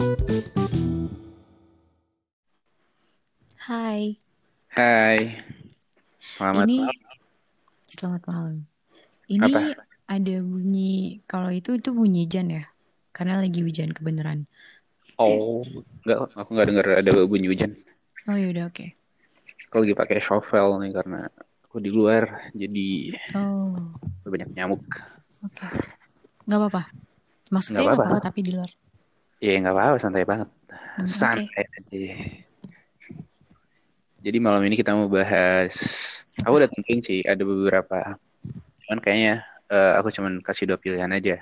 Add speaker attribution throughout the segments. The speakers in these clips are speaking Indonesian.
Speaker 1: Hai,
Speaker 2: Hai, selamat
Speaker 1: ini
Speaker 2: malam.
Speaker 1: selamat malam. Ini
Speaker 2: Apa?
Speaker 1: ada bunyi, kalau itu itu bunyi hujan ya, karena lagi hujan kebenaran.
Speaker 2: Oh, enggak, aku nggak dengar ada bunyi hujan.
Speaker 1: Oh ya udah oke.
Speaker 2: Aku lagi pakai shovel nih karena aku di luar, jadi
Speaker 1: Oh
Speaker 2: banyak nyamuk.
Speaker 1: oke, nggak apa-apa. Maksudnya
Speaker 2: Nggak apa-apa
Speaker 1: tapi di luar.
Speaker 2: Ya nggak apa-apa, santai banget.
Speaker 1: Hmm.
Speaker 2: Santai aja. Jadi malam ini kita mau bahas, aku udah tentuin sih ada beberapa, cuman kayaknya eh, aku cuman kasih dua pilihan aja.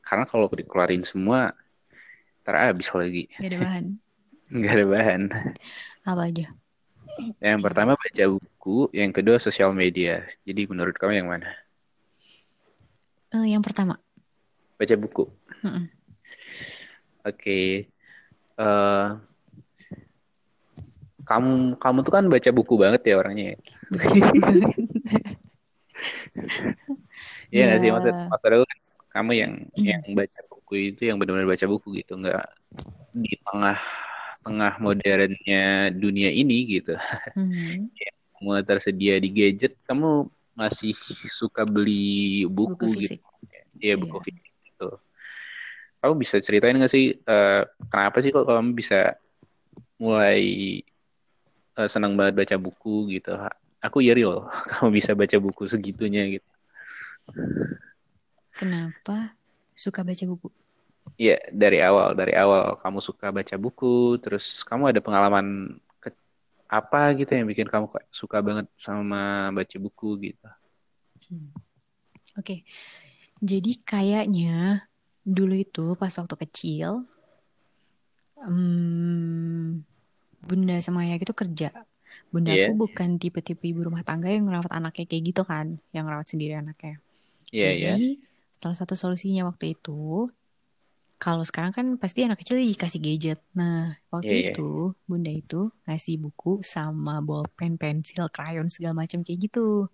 Speaker 2: Karena kalau aku dikeluarin semua, ntar habis lagi.
Speaker 1: Gak ada bahan.
Speaker 2: Nggak ada bahan.
Speaker 1: Apa aja?
Speaker 2: Yang pertama baca buku, yang kedua sosial media. Jadi menurut kamu yang mana?
Speaker 1: Eh, yang pertama.
Speaker 2: Baca buku.
Speaker 1: Mm-mm.
Speaker 2: Oke. Eh, kamu kamu tuh kan baca buku banget ya orangnya. ya? Iya nggak sih maksud
Speaker 1: Ya.
Speaker 2: maksud aku kan kamu yang yang baca buku itu yang benar-benar baca buku gitu, nggak di tengah tengah modernnya dunia ini gitu.
Speaker 1: Hmm,
Speaker 2: Semua tersedia di gadget, kamu masih suka beli
Speaker 1: Buku
Speaker 2: buku gitu.
Speaker 1: fisik.
Speaker 2: Iya buku
Speaker 1: Iya.
Speaker 2: fisik gitu. Kamu bisa ceritain nggak sih eh, kenapa sih kok kamu bisa mulai eh, senang banget baca buku gitu? Aku iri loh, kamu bisa baca buku segitunya gitu.
Speaker 1: Kenapa suka baca buku?
Speaker 2: Iya, dari awal, dari awal kamu suka baca buku, terus kamu ada pengalaman ke- apa gitu yang bikin kamu suka banget sama baca buku gitu.
Speaker 1: Hmm, Oke, jadi kayaknya dulu itu pas waktu kecil, hmm, bunda sama ayah itu kerja. Bunda
Speaker 2: Iya,
Speaker 1: aku bukan tipe-tipe ibu rumah tangga yang ngerawat anaknya kayak gitu kan, yang ngerawat sendiri anaknya.
Speaker 2: iya, iya.
Speaker 1: Jadi salah satu solusinya waktu itu, kalau sekarang kan pasti anak kecil dikasih gadget. Nah,
Speaker 2: Iya,
Speaker 1: waktu
Speaker 2: iya.
Speaker 1: itu bunda itu ngasih buku sama bolpen, pensil, krayon segala macam kayak gitu.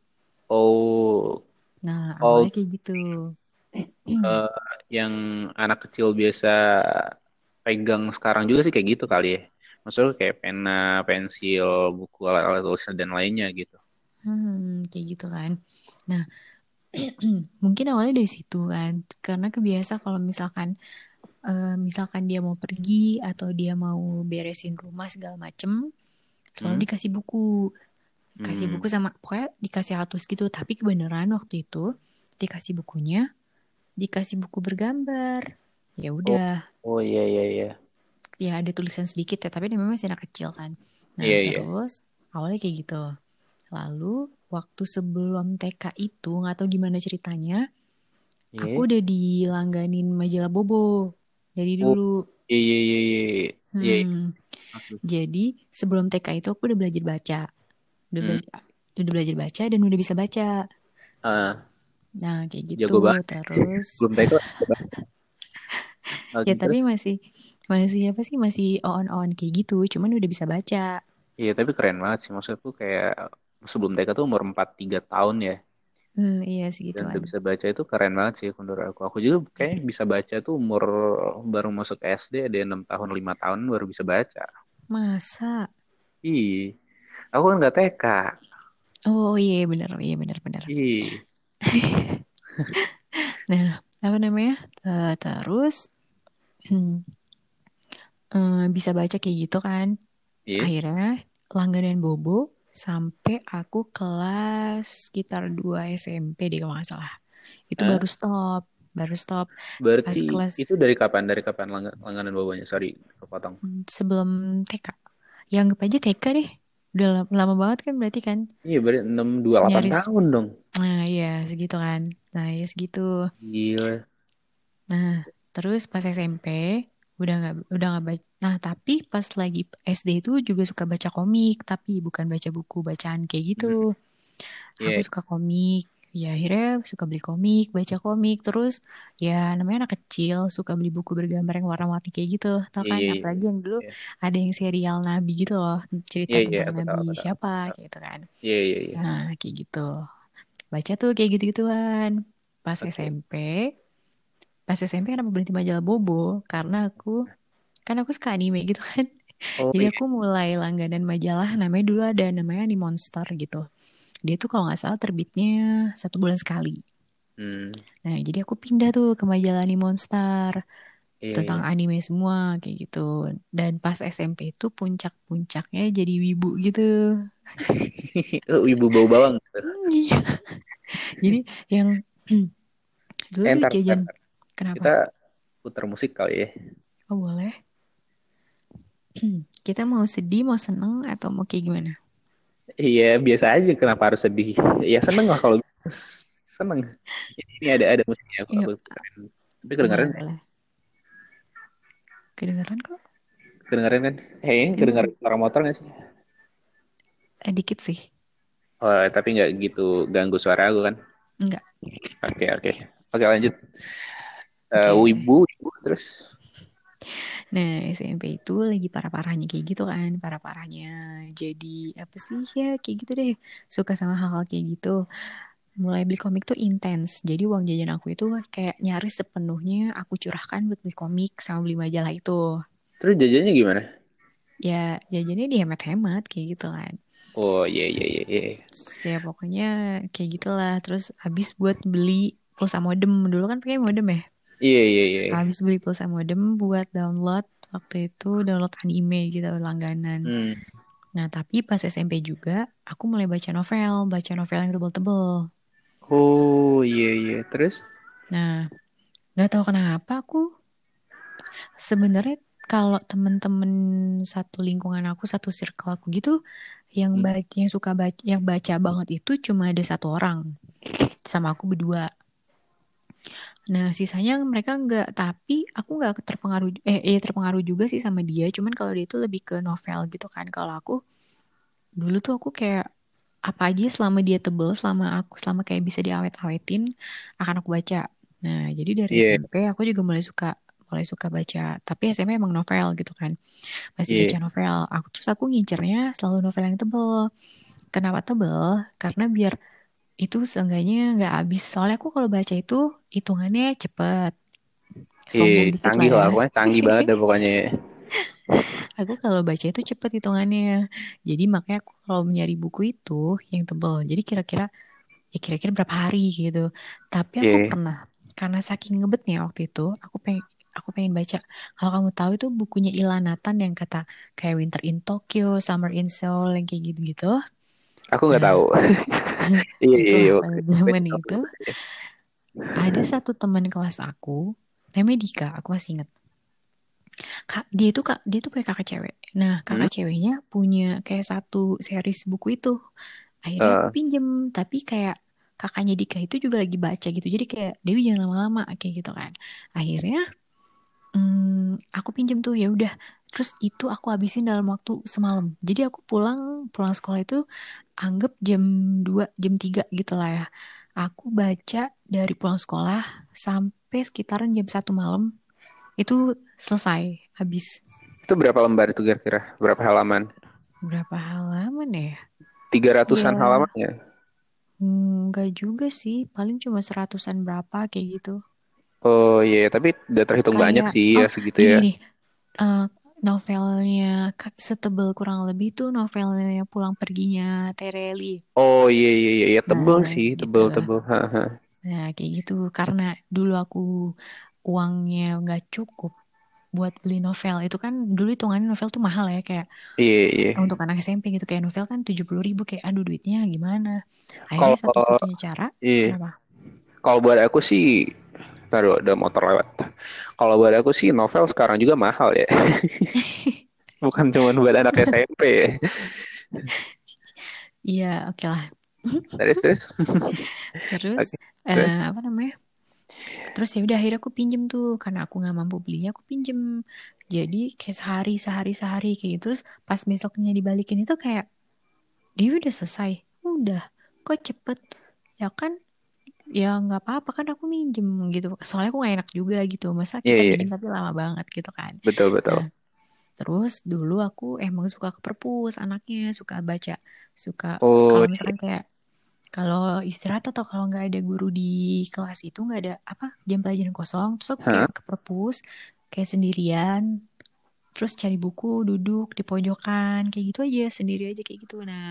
Speaker 2: Oh,
Speaker 1: Nah,
Speaker 2: oh,
Speaker 1: awalnya kayak gitu.
Speaker 2: Eh, yang anak kecil biasa pegang sekarang juga sih kayak gitu kali ya. Maksudnya kayak pena, pensil, buku alat-alat tulisan dan lainnya gitu.
Speaker 1: Hmm, kayak gitu kan. Nah, mungkin awalnya dari situ kan. Karena kebiasa kalau misalkan eh, misalkan dia mau pergi atau dia mau beresin rumah segala macem, selalu
Speaker 2: Hmm,
Speaker 1: dikasih buku. Kasih
Speaker 2: hmm.
Speaker 1: buku sama pokoknya dikasih alat tulis gitu. Tapi kebenaran waktu itu dikasih bukunya, dikasih buku bergambar. Ya
Speaker 2: Oh,
Speaker 1: udah,
Speaker 2: oh iya iya iya.
Speaker 1: ya ada tulisan sedikit ya, tapi memang masih anak kecil kan. Nah,
Speaker 2: Iya iya.
Speaker 1: terus awalnya kayak gitu. Lalu waktu sebelum TK itu nggak tahu gimana ceritanya, aku
Speaker 2: Iya.
Speaker 1: udah dilangganin majalah Bobo dari
Speaker 2: Oh,
Speaker 1: dulu.
Speaker 2: iya iya iya iya. Iya.
Speaker 1: Hmm, jadi sebelum TK itu aku udah belajar baca, udah
Speaker 2: Hmm.
Speaker 1: belajar, udah belajar baca dan udah bisa baca.
Speaker 2: Ah,
Speaker 1: Nah kayak
Speaker 2: jago
Speaker 1: gitu.
Speaker 2: banget.
Speaker 1: Terus
Speaker 2: Belum tahu
Speaker 1: ya tapi masih masih apa sih masih on-on kayak gitu. Cuman udah bisa baca.
Speaker 2: Iya, tapi keren banget sih. Maksudku kayak sebelum TK tuh umur 4-3 tahun ya.
Speaker 1: Hmm, iya
Speaker 2: Dan
Speaker 1: segituan.
Speaker 2: udah bisa baca itu keren banget sih menurut aku. Aku juga kayak bisa baca tuh umur baru masuk SD, ada 6 tahun, 5 tahun baru bisa baca.
Speaker 1: Masa?
Speaker 2: Ih, aku kan nggak TK.
Speaker 1: Oh iya bener, iya bener bener.
Speaker 2: Ih,
Speaker 1: Nah, apa namanya? Eh, terus hmm, eh, bisa baca kayak gitu kan.
Speaker 2: iya.
Speaker 1: Akhirnya langganan Bobo sampai aku kelas sekitar 2 SMP deh kalau nggak salah. Itu
Speaker 2: Hah?
Speaker 1: baru stop, baru stop pas
Speaker 2: Berarti
Speaker 1: kelas
Speaker 2: itu dari kapan? Dari kapan lang- langganan bawahnya? Sorry, kepotong.
Speaker 1: sebelum TK. Ya anggap aja TK deh. Udah lama, banget kan berarti kan.
Speaker 2: Iya, berarti 6, 2, 8
Speaker 1: Senyaris.
Speaker 2: tahun dong.
Speaker 1: Nah, iya segitu kan. Nah, ya segitu.
Speaker 2: Gila.
Speaker 1: Nah, terus pas SMP udah nggak udah nggak baca. Nah, tapi pas lagi SD itu juga suka baca komik, tapi bukan baca buku bacaan kayak
Speaker 2: Hmm,
Speaker 1: gitu.
Speaker 2: Iya,
Speaker 1: Aku suka komik. Ya akhirnya suka beli komik, baca komik, terus ya namanya anak kecil suka beli buku bergambar yang warna-warni kayak gitu, tau kan?
Speaker 2: iya, iya,
Speaker 1: Apalagi yang dulu
Speaker 2: iya.
Speaker 1: ada yang serial Nabi gitu loh, cerita
Speaker 2: Iya, iya,
Speaker 1: tentang
Speaker 2: tahu,
Speaker 1: Nabi
Speaker 2: tahu.
Speaker 1: siapa
Speaker 2: Tahu.
Speaker 1: gitu kan.
Speaker 2: Iya, iya, iya.
Speaker 1: Nah, kayak gitu. Baca tuh kayak gitu-gituan. Pas
Speaker 2: Oke.
Speaker 1: SMP, pas SMP kenapa berhenti majalah Bobo? Karena aku kan aku suka anime gitu kan
Speaker 2: Oh
Speaker 1: jadi
Speaker 2: iya.
Speaker 1: aku mulai langganan majalah namanya dulu ada namanya Animonster gitu dia tuh kalau nggak salah terbitnya satu bulan sekali
Speaker 2: Hmm,
Speaker 1: nah jadi aku pindah tuh ke majalah Animonster
Speaker 2: iya,
Speaker 1: tentang
Speaker 2: iya.
Speaker 1: anime semua kayak gitu dan pas SMP itu puncak-puncaknya jadi wibu gitu
Speaker 2: Oh, ibu bau bawang.
Speaker 1: Iya. jadi yang dulu
Speaker 2: Eh,
Speaker 1: tuh
Speaker 2: ntar, ntar,
Speaker 1: jajan
Speaker 2: ntar.
Speaker 1: kenapa
Speaker 2: Kita putar musik kali ya.
Speaker 1: oh boleh kita mau sedih mau seneng atau mau kayak gimana
Speaker 2: Iya, biasa aja. Kenapa harus sedih? Ya seneng lah kalau seneng. Ini ada ada musiknya aku, putarin. Tapi kedengeran,
Speaker 1: boleh kedengeran kok
Speaker 2: kedengeran kan? Kayaknya kedengeran suara motor nggak sih?
Speaker 1: eh, dikit sih
Speaker 2: Oh, tapi nggak gitu ganggu suara aku kan?
Speaker 1: enggak
Speaker 2: Oke, oke. Oke, lanjut. Eh,
Speaker 1: Oke.
Speaker 2: wibu, wibu, terus.
Speaker 1: Nah, SMP itu lagi parah-parahnya kayak gitu kan, parah-parahnya. Jadi apa sih ya kayak gitu deh. Suka sama hal-hal kayak gitu. Mulai beli komik tuh intens. Jadi uang jajan aku itu kayak nyaris sepenuhnya aku curahkan buat beli komik sama beli majalah itu.
Speaker 2: Terus jajannya gimana?
Speaker 1: Ya jajannya dihemat-hemat kayak gitu kan.
Speaker 2: Oh, iya, iya, iya, iya.
Speaker 1: Ya pokoknya kayak gitulah. Terus habis buat beli pulsa modem. Dulu kan pakai modem ya.
Speaker 2: Iya, iya, iya.
Speaker 1: Habis beli pulsa modem buat download waktu itu download anime gitu langganan.
Speaker 2: Hmm.
Speaker 1: Nah, tapi pas SMP juga aku mulai baca novel, baca novel yang tebel-tebel.
Speaker 2: Oh, iya, iya. Terus?
Speaker 1: Nah, nggak tahu kenapa aku sebenarnya kalau temen-temen satu lingkungan aku, satu circle aku gitu, yang
Speaker 2: Hmm.
Speaker 1: baca, yang suka baca, yang baca banget itu cuma ada satu orang, sama aku berdua. Nah, sisanya mereka nggak, tapi aku nggak terpengaruh, eh, eh terpengaruh juga sih sama dia, cuman kalau dia itu lebih ke novel gitu kan. Kalau aku dulu tuh aku kayak apa aja selama dia tebel, selama aku selama kayak bisa diawet-awetin, akan aku baca. Nah, jadi dari
Speaker 2: Iya.
Speaker 1: SMP aku juga mulai suka mulai suka baca. Tapi SMP emang novel gitu kan. Masih
Speaker 2: Iya.
Speaker 1: baca novel. Aku terus aku ngincernya selalu novel yang tebel. Kenapa tebel? Karena biar itu seenggaknya nggak habis. Soalnya aku kalau baca itu hitungannya cepet. Sombong
Speaker 2: Iya,
Speaker 1: dikit
Speaker 2: canggih
Speaker 1: lah ya.
Speaker 2: pokoknya canggih banget dah pokoknya.
Speaker 1: Aku kalau baca itu cepet hitungannya. Jadi makanya aku kalau nyari buku itu yang tebel. Jadi kira-kira ya kira-kira berapa hari gitu. Tapi aku
Speaker 2: Iya.
Speaker 1: pernah karena saking ngebetnya waktu itu, aku pengen aku pengen baca. Kalau kamu tahu itu bukunya Ilan Nathan yang kata kayak Winter in Tokyo, Summer in Seoul yang kayak gitu-gitu.
Speaker 2: Aku nggak
Speaker 1: Nah,
Speaker 2: tahu. Iya, iya, iya.
Speaker 1: zaman itu ada satu teman kelas aku, namanya Dika, aku masih ingat. Kak, dia itu kak, dia tuh punya kakak cewek. Nah, kakak
Speaker 2: Hmm?
Speaker 1: ceweknya punya kayak satu series buku itu. Akhirnya aku
Speaker 2: Eh,
Speaker 1: pinjem, tapi kayak kakaknya Dika itu juga lagi baca gitu. Jadi kayak Dewi jangan lama-lama kayak gitu kan. Akhirnya hmm, aku pinjem tuh ya udah. Terus itu aku habisin dalam waktu semalam. Jadi aku pulang pulang sekolah itu anggap jam 2, jam 3 gitu lah ya. Aku baca dari pulang sekolah sampai sekitaran jam 1 malam itu selesai habis
Speaker 2: itu berapa lembar itu kira-kira? Berapa halaman?
Speaker 1: berapa halaman ya?
Speaker 2: Tiga ratusan
Speaker 1: Ya,
Speaker 2: halaman ya?
Speaker 1: enggak juga sih, paling cuma seratusan berapa kayak gitu.
Speaker 2: Oh iya, tapi udah terhitung banyak
Speaker 1: Kayak,
Speaker 2: sih
Speaker 1: oh
Speaker 2: ya segitu
Speaker 1: gini
Speaker 2: ya.
Speaker 1: nih, eh, novelnya setebel kurang lebih tuh novelnya Pulang Perginya Tereli.
Speaker 2: Oh iya iya iya, iya tebel
Speaker 1: Nah,
Speaker 2: sih,
Speaker 1: segitu.
Speaker 2: tebel tebel. Haha.
Speaker 1: Nah, kayak gitu. Karena dulu aku uangnya nggak cukup buat beli novel. Itu kan dulu hitungannya novel tuh mahal ya. Kayak
Speaker 2: Iya iya.
Speaker 1: untuk anak SMP gitu. Kayak novel kan 70 ribu. Kayak aduh duitnya gimana. Akhirnya satu-satunya cara.
Speaker 2: iya,
Speaker 1: Kenapa?
Speaker 2: kalau buat aku sih, taruh ada motor lewat. Kalau buat aku sih novel sekarang juga mahal ya. Bukan cuma buat anak SMP ya.
Speaker 1: Iya oke lah.
Speaker 2: Terus terus.
Speaker 1: Terus
Speaker 2: Oke, terus.
Speaker 1: eh, apa namanya? Terus ya udah akhirnya aku pinjem tuh. Karena aku nggak mampu belinya aku pinjem. Jadi kayak sehari, sehari, sehari kayak gitu. Terus pas besoknya dibalikin itu kayak dia udah selesai. Udah. Kok cepet? Ya kan ya nggak apa-apa kan aku minjem gitu. Soalnya aku gak enak juga gitu. Masa
Speaker 2: Iya
Speaker 1: kita
Speaker 2: iya,
Speaker 1: pinjem tapi lama banget gitu kan.
Speaker 2: Betul betul.
Speaker 1: nah terus dulu aku emang suka ke perpus anaknya suka baca suka
Speaker 2: Oh
Speaker 1: kalau
Speaker 2: iya.
Speaker 1: misalkan kayak kalau istirahat atau kalau nggak ada guru di kelas itu nggak ada apa jam pelajaran kosong terus aku kayak ke perpus kayak sendirian terus cari buku duduk di pojokan kayak gitu aja sendiri aja kayak gitu. Nah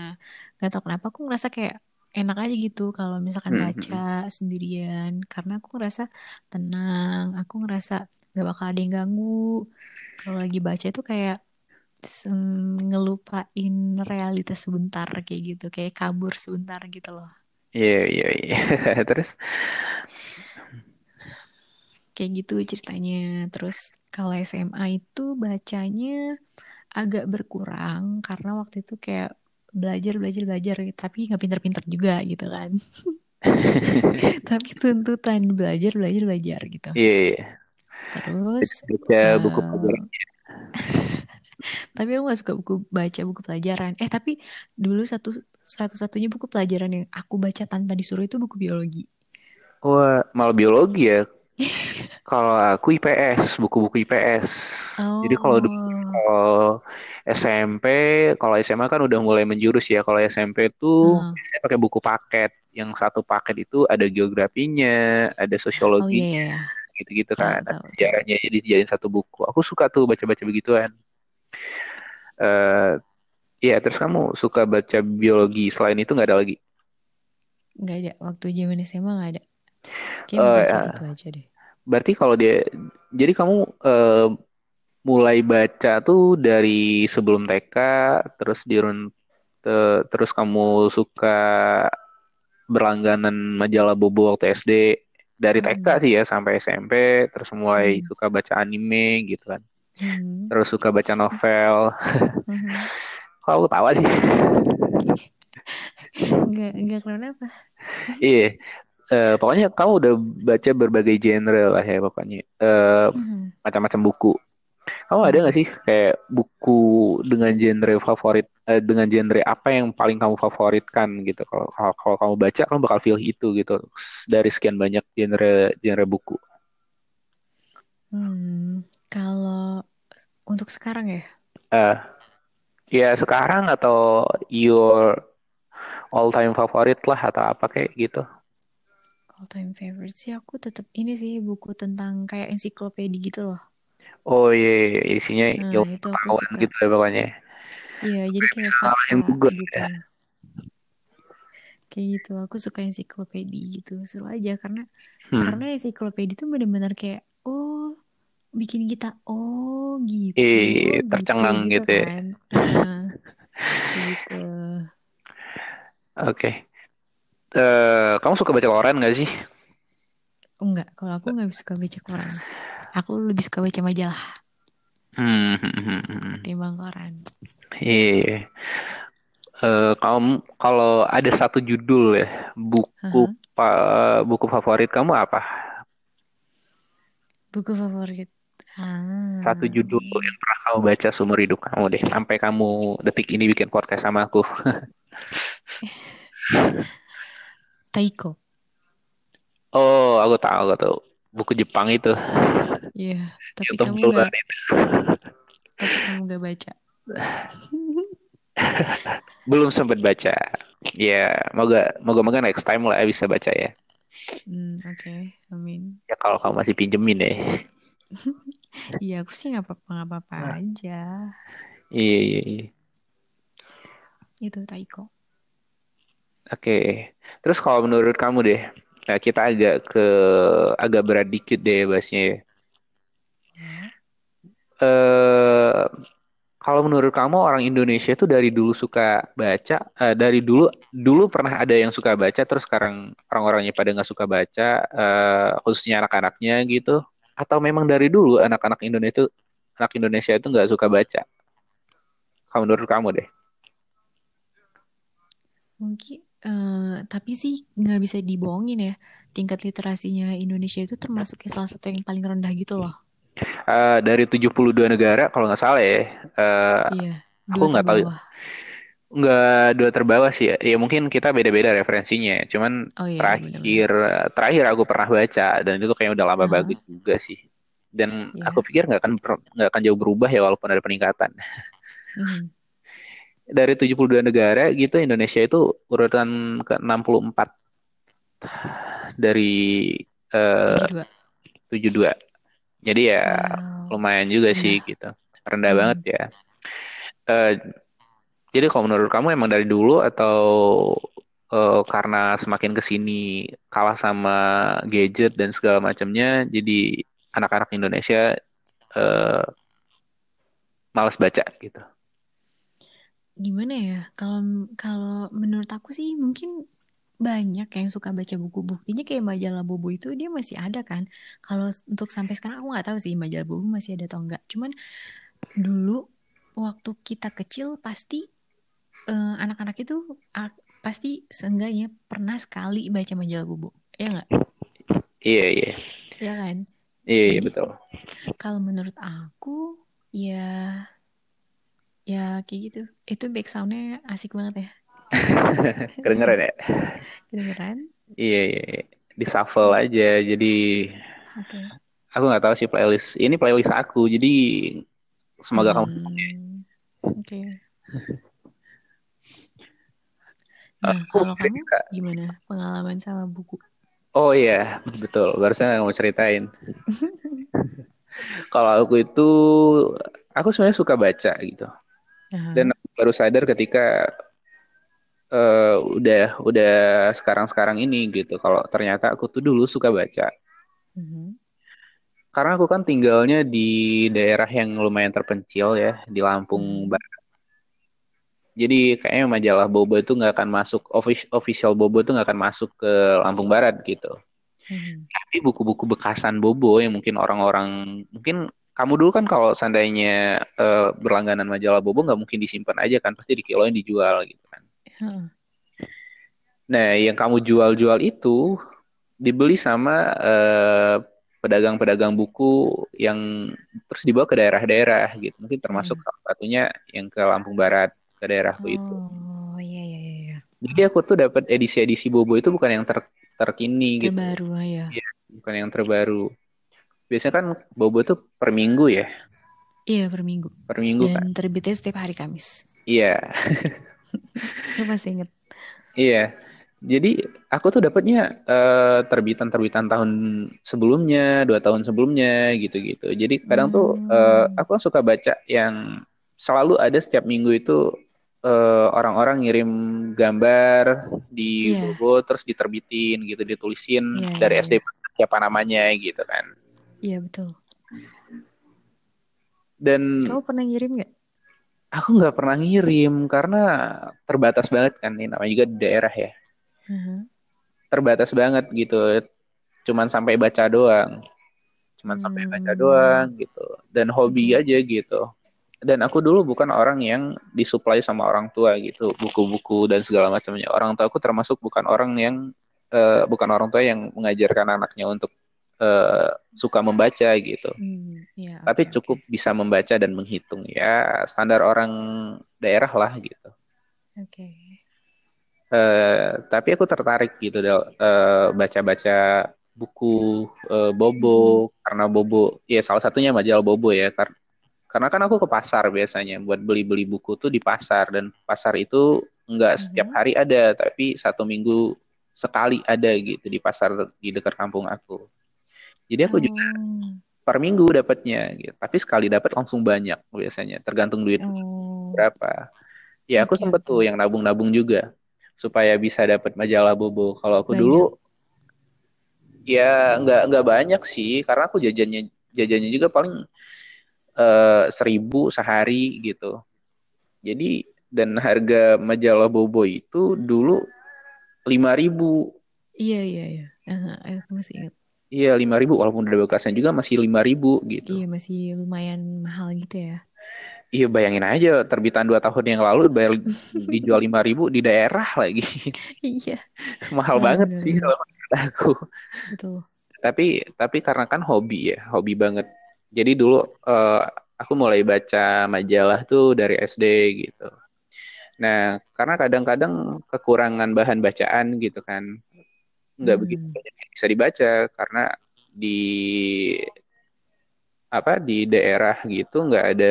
Speaker 1: nggak tahu kenapa aku ngerasa kayak enak aja gitu kalau misalkan
Speaker 2: Hmm, hmm, hmm.
Speaker 1: baca sendirian. Karena aku ngerasa tenang aku ngerasa gak bakal ada yang ganggu. Kalau lagi baca itu kayak ngelupain realitas sebentar kayak gitu kayak kabur sebentar gitu loh.
Speaker 2: Iya, iya, iya. Terus,
Speaker 1: kayak gitu ceritanya. Terus kalau SMA itu bacanya agak berkurang karena waktu itu kayak belajar belajar belajar tapi nggak pinter-pinter juga gitu kan tapi tuntutan belajar belajar belajar gitu
Speaker 2: iya, iya.
Speaker 1: terus
Speaker 2: Baca buku
Speaker 1: eh,
Speaker 2: pelajaran.
Speaker 1: tapi aku gak suka buku baca buku pelajaran eh tapi dulu satu satu-satunya buku pelajaran yang aku baca tanpa disuruh itu buku biologi
Speaker 2: Wah, malah biologi ya. Kalau aku IPS, buku-buku IPS. Jadi kalau
Speaker 1: oh
Speaker 2: kalau SMP, kalau SMA kan udah mulai menjurus ya. Kalau SMP tuh
Speaker 1: eh.
Speaker 2: saya pakai buku paket. Yang satu paket itu ada geografinya, ada
Speaker 1: oh iya
Speaker 2: sosiologinya,
Speaker 1: iya
Speaker 2: gitu-gitu
Speaker 1: tahu
Speaker 2: kan.
Speaker 1: Tahu
Speaker 2: sejarahnya jadi dijadiin satu buku. Aku suka tuh baca-baca begituan. Eh, Iya, terus kamu suka baca biologi selain itu nggak ada lagi?
Speaker 1: nggak ada waktu zaman SMA nggak ada kayak
Speaker 2: Eh,
Speaker 1: baca
Speaker 2: ya.
Speaker 1: gitu aja deh
Speaker 2: Berarti kalau dia, jadi kamu eh, mulai baca tuh dari sebelum TK, terus dirun, te- terus kamu suka berlangganan majalah Bobo waktu SD, dari TK
Speaker 1: Mm-mm.
Speaker 2: sih ya sampai SMP, terus mulai
Speaker 1: Mm.
Speaker 2: suka baca anime gitu kan,
Speaker 1: Mm.
Speaker 2: terus suka baca novel.
Speaker 1: Mhm.
Speaker 2: Kok aku tawa sih?
Speaker 1: nggak nggak kenapa
Speaker 2: Iya, Eh, pokoknya kamu udah baca berbagai genre lah ya pokoknya, Eh,
Speaker 1: Mhm.
Speaker 2: macam-macam buku. Kamu ada nggak sih kayak buku dengan genre favorit, eh, dengan genre apa yang paling kamu favoritkan gitu? Kalau kalau, kamu baca, kamu bakal pilih itu gitu dari sekian banyak genre genre buku.
Speaker 1: Hmm, kalau untuk sekarang ya,
Speaker 2: Eh, ya sekarang atau your all time favorite lah atau apa kayak gitu?
Speaker 1: all time favorite sih aku tetap ini sih buku tentang kayak ensiklopedia gitu loh.
Speaker 2: Oh iya, iya, iya, isinya
Speaker 1: Nah,
Speaker 2: ilmu
Speaker 1: itu aku
Speaker 2: pengetahuan
Speaker 1: suka.
Speaker 2: gitu ya pokoknya.
Speaker 1: Iya, jadi kayak fakta gitu.
Speaker 2: ya.
Speaker 1: Kayak gitu, aku suka ensiklopedia gitu. Seru aja karena
Speaker 2: Hmm.
Speaker 1: karena ensiklopedia itu benar-benar kayak oh bikin kita oh gitu,
Speaker 2: Eh,
Speaker 1: gitu
Speaker 2: tercengang
Speaker 1: gitu
Speaker 2: gitu ya.
Speaker 1: kan. Nah, kayak gitu.
Speaker 2: Oke. Eh, kamu suka baca koran nggak sih?
Speaker 1: Enggak, kalau aku nggak suka baca koran. Aku lebih suka baca majalah
Speaker 2: Hmm, hmm, hmm, hmm.
Speaker 1: ketimbang koran.
Speaker 2: Iya. Eh, kamu kalau ada satu judul ya buku
Speaker 1: Haha.
Speaker 2: pa- buku favorit kamu apa?
Speaker 1: Buku favorit.
Speaker 2: Satu
Speaker 1: Ah,
Speaker 2: judul yang pernah kamu baca seumur hidup kamu deh, sampai kamu detik ini bikin podcast sama aku.
Speaker 1: Taiko.
Speaker 2: Oh, aku tahu, aku tahu. Buku Jepang itu
Speaker 1: Iya, tapi
Speaker 2: yang
Speaker 1: kamu
Speaker 2: banget itu.
Speaker 1: tapi kamu nggak baca.
Speaker 2: Belum sempat baca. Ya, moga moga moga next time lah ya bisa baca ya.
Speaker 1: Hmm, oke, amin.
Speaker 2: Ya kalau kamu masih pinjemin deh.
Speaker 1: Iya, aku sih nggak apa-apa, nggak apa-apa
Speaker 2: Nah,
Speaker 1: aja.
Speaker 2: iya, iya, iya.
Speaker 1: Itu Taiko.
Speaker 2: Oke. Terus kalau menurut kamu deh, nah kita agak ke agak berat dikit deh bahasnya. ya. Eh, kalau menurut kamu orang Indonesia itu dari dulu suka baca, eh, dari dulu dulu pernah ada yang suka baca, terus sekarang orang-orangnya pada nggak suka baca, eh, khususnya anak-anaknya gitu, atau memang dari dulu anak-anak Indonesia itu anak Indonesia itu nggak suka baca? Kalau menurut kamu deh?
Speaker 1: Mungkin, eh, tapi sih nggak bisa dibohongin ya. Tingkat literasinya Indonesia itu termasuk salah satu yang paling rendah gitu loh.
Speaker 2: Eh, dari 72 negara kalau nggak salah ya, eh,
Speaker 1: Iya,
Speaker 2: aku nggak tahu
Speaker 1: terbawah.
Speaker 2: nggak dua terbawah sih ya. Ya mungkin kita beda-beda referensinya. Cuman
Speaker 1: Oh iya,
Speaker 2: terakhir
Speaker 1: benar-benar.
Speaker 2: terakhir aku pernah baca dan itu kayak udah lama
Speaker 1: Aha,
Speaker 2: bagus juga sih. Dan
Speaker 1: iya.
Speaker 2: aku pikir nggak akan nggak akan jauh berubah ya walaupun ada peningkatan.
Speaker 1: Mhm.
Speaker 2: Dari 72 negara gitu Indonesia itu urutan ke-64 dari eh,
Speaker 1: 72.
Speaker 2: 72. Jadi ya
Speaker 1: Wow,
Speaker 2: lumayan juga sih
Speaker 1: rendah.
Speaker 2: gitu. rendah
Speaker 1: Hmm.
Speaker 2: banget ya. Eh, jadi kalau menurut kamu emang dari dulu atau eh, karena semakin ke sini kalah sama gadget dan segala macamnya, jadi anak-anak Indonesia eh, malas baca gitu.
Speaker 1: Gimana ya? Kalau kalau menurut aku sih mungkin banyak yang suka baca buku. Buktinya kayak majalah Bobo itu dia masih ada kan. Kalau untuk sampai sekarang aku nggak tahu sih majalah Bobo masih ada atau enggak. Cuman dulu waktu kita kecil pasti eh, anak-anak itu ah, pasti seenggaknya pernah sekali baca majalah Bobo. Ya nggak?
Speaker 2: Iya iya
Speaker 1: Ya kan?
Speaker 2: iya iya
Speaker 1: Jadi
Speaker 2: betul.
Speaker 1: kalau menurut aku ya ya kayak gitu. Itu backsoundnya asik banget ya.
Speaker 2: Kedengeran ya?
Speaker 1: Kedengeran?
Speaker 2: Iya iya. iya. Di shuffle aja. Jadi
Speaker 1: Oke.
Speaker 2: aku nggak tahu sih playlist. Ini playlist aku. Jadi semoga kamu.
Speaker 1: Hmm, oke. Nah,
Speaker 2: Aku
Speaker 1: kalau kamu
Speaker 2: cerita.
Speaker 1: gimana pengalaman sama buku?
Speaker 2: Oh iya betul. Barusan mau ceritain. Kalau aku itu aku sebenarnya suka baca gitu. Dan
Speaker 1: Aha.
Speaker 2: aku baru sadar ketika eh, udah udah sekarang-sekarang ini gitu. Kalau ternyata aku tuh dulu suka baca.
Speaker 1: Mhm.
Speaker 2: Karena aku kan tinggalnya di daerah yang lumayan terpencil ya, di Lampung
Speaker 1: Mhm.
Speaker 2: Barat. Jadi kayaknya majalah Bobo itu nggak akan masuk, offic- official Bobo itu nggak akan masuk ke Lampung Barat gitu.
Speaker 1: Mhm.
Speaker 2: Tapi buku-buku bekasan Bobo yang mungkin orang-orang, mungkin kamu dulu kan kalau seandainya eh, berlangganan majalah Bobo nggak mungkin disimpan aja kan, pasti dikiloin dijual gitu kan. Nah, yang kamu jual-jual itu dibeli sama eh, pedagang-pedagang buku yang terus dibawa ke daerah-daerah gitu. Mungkin termasuk
Speaker 1: Mhm.
Speaker 2: salah satunya yang ke Lampung Barat, ke daerahku itu.
Speaker 1: Oh, iya iya iya. iya.
Speaker 2: Jadi aku tuh dapat edisi-edisi Bobo itu bukan yang ter terkini gitu.
Speaker 1: Terbaru ya.
Speaker 2: Iya, bukan yang terbaru. Biasanya kan Bobo tuh per minggu ya,
Speaker 1: Iya, per minggu.
Speaker 2: per minggu kan.
Speaker 1: Dan terbitnya setiap hari Kamis.
Speaker 2: Iya,
Speaker 1: Lu masih inget?
Speaker 2: iya. Jadi aku tuh dapatnya eh, terbitan-terbitan tahun sebelumnya, dua tahun sebelumnya gitu-gitu. Jadi kadang tuh eh,
Speaker 1: Hmm.
Speaker 2: aku suka baca yang selalu ada setiap minggu itu eh, orang-orang ngirim gambar di
Speaker 1: Iya,
Speaker 2: Bobo terus diterbitin gitu, ditulisin
Speaker 1: iya
Speaker 2: dari
Speaker 1: iya
Speaker 2: SD
Speaker 1: iya.
Speaker 2: siapa namanya gitu kan.
Speaker 1: Iya betul.
Speaker 2: Dan
Speaker 1: Kamu pernah ngirim nggak?
Speaker 2: Aku nggak pernah ngirim karena terbatas banget kan ini namanya juga di daerah ya.
Speaker 1: Aha.
Speaker 2: Terbatas banget gitu. Cuman sampai baca doang. Cuman sampai baca doang
Speaker 1: Hmm.
Speaker 2: gitu. Dan hobi
Speaker 1: Oke.
Speaker 2: aja gitu. Dan aku dulu bukan orang yang disuplai sama orang tua gitu, buku-buku dan segala macamnya. Orang tua aku termasuk bukan orang yang eh, bukan orang tua yang mengajarkan anaknya untuk eh, suka membaca gitu.
Speaker 1: Hmm, ya
Speaker 2: Tapi
Speaker 1: oke.
Speaker 2: cukup bisa membaca dan menghitung ya standar orang daerah lah gitu.
Speaker 1: Oke.
Speaker 2: Eh, tapi aku tertarik gitu eh, baca-baca buku
Speaker 1: Mhm.
Speaker 2: Bobo karena Bobo ya salah satunya majalah Bobo ya kar- karena kan aku ke pasar biasanya buat beli-beli buku tuh di pasar dan pasar itu nggak setiap
Speaker 1: Mhm.
Speaker 2: hari ada tapi satu minggu sekali ada gitu di pasar di dekat kampung aku. Jadi aku juga
Speaker 1: Oh.
Speaker 2: per minggu dapatnya gitu. Tapi sekali dapat langsung banyak biasanya tergantung duit
Speaker 1: Oh.
Speaker 2: berapa. Ya aku
Speaker 1: Oke
Speaker 2: sempet tuh yang nabung-nabung juga supaya bisa dapat majalah Bobo. Kalau aku
Speaker 1: Banyak.
Speaker 2: dulu ya nggak nggak banyak sih karena aku jajannya jajannya juga paling eh, seribu sehari gitu. Jadi dan harga majalah Bobo itu dulu lima ribu.
Speaker 1: Iya iya iya. Aha, aku masih ingat.
Speaker 2: Iya lima ribu walaupun udah bekasan juga masih lima ribu gitu.
Speaker 1: Iya masih lumayan mahal gitu ya.
Speaker 2: Iya bayangin aja terbitan dua tahun yang lalu bayar dijual lima ribu di daerah lagi.
Speaker 1: Iya.
Speaker 2: Mahal
Speaker 1: Benar
Speaker 2: banget
Speaker 1: benar
Speaker 2: sih kalau menurut aku.
Speaker 1: Betul.
Speaker 2: Tapi tapi karena kan hobi ya, hobi banget. Jadi dulu eh, aku mulai baca majalah tuh dari SD gitu. Nah, karena kadang-kadang kekurangan bahan bacaan gitu kan, nggak begitu
Speaker 1: Hmm.
Speaker 2: banyak yang bisa dibaca karena di apa di daerah gitu nggak ada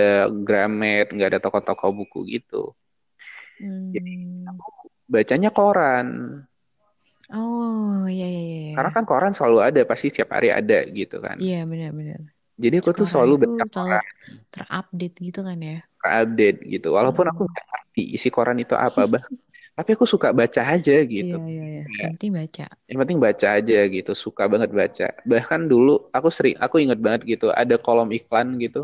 Speaker 2: Gramet, nggak ada toko-toko buku gitu. Jadi
Speaker 1: Hmm.
Speaker 2: bacanya koran.
Speaker 1: Oh iya iya iya.
Speaker 2: Karena
Speaker 1: iya.
Speaker 2: kan koran selalu ada, pasti setiap hari ada gitu kan.
Speaker 1: Iya benar benar.
Speaker 2: Jadi aku tuh selalu baca koran,
Speaker 1: terupdate gitu kan ya.
Speaker 2: update gitu. Walaupun aku
Speaker 1: Hmm.
Speaker 2: nggak ngerti isi koran itu apa, bah. Tapi aku suka baca aja gitu.
Speaker 1: Iya, iya, iya.
Speaker 2: Ya,
Speaker 1: Yang penting baca.
Speaker 2: yang penting baca aja gitu. Suka banget baca. Bahkan dulu aku sering, aku inget banget gitu. Ada kolom iklan gitu.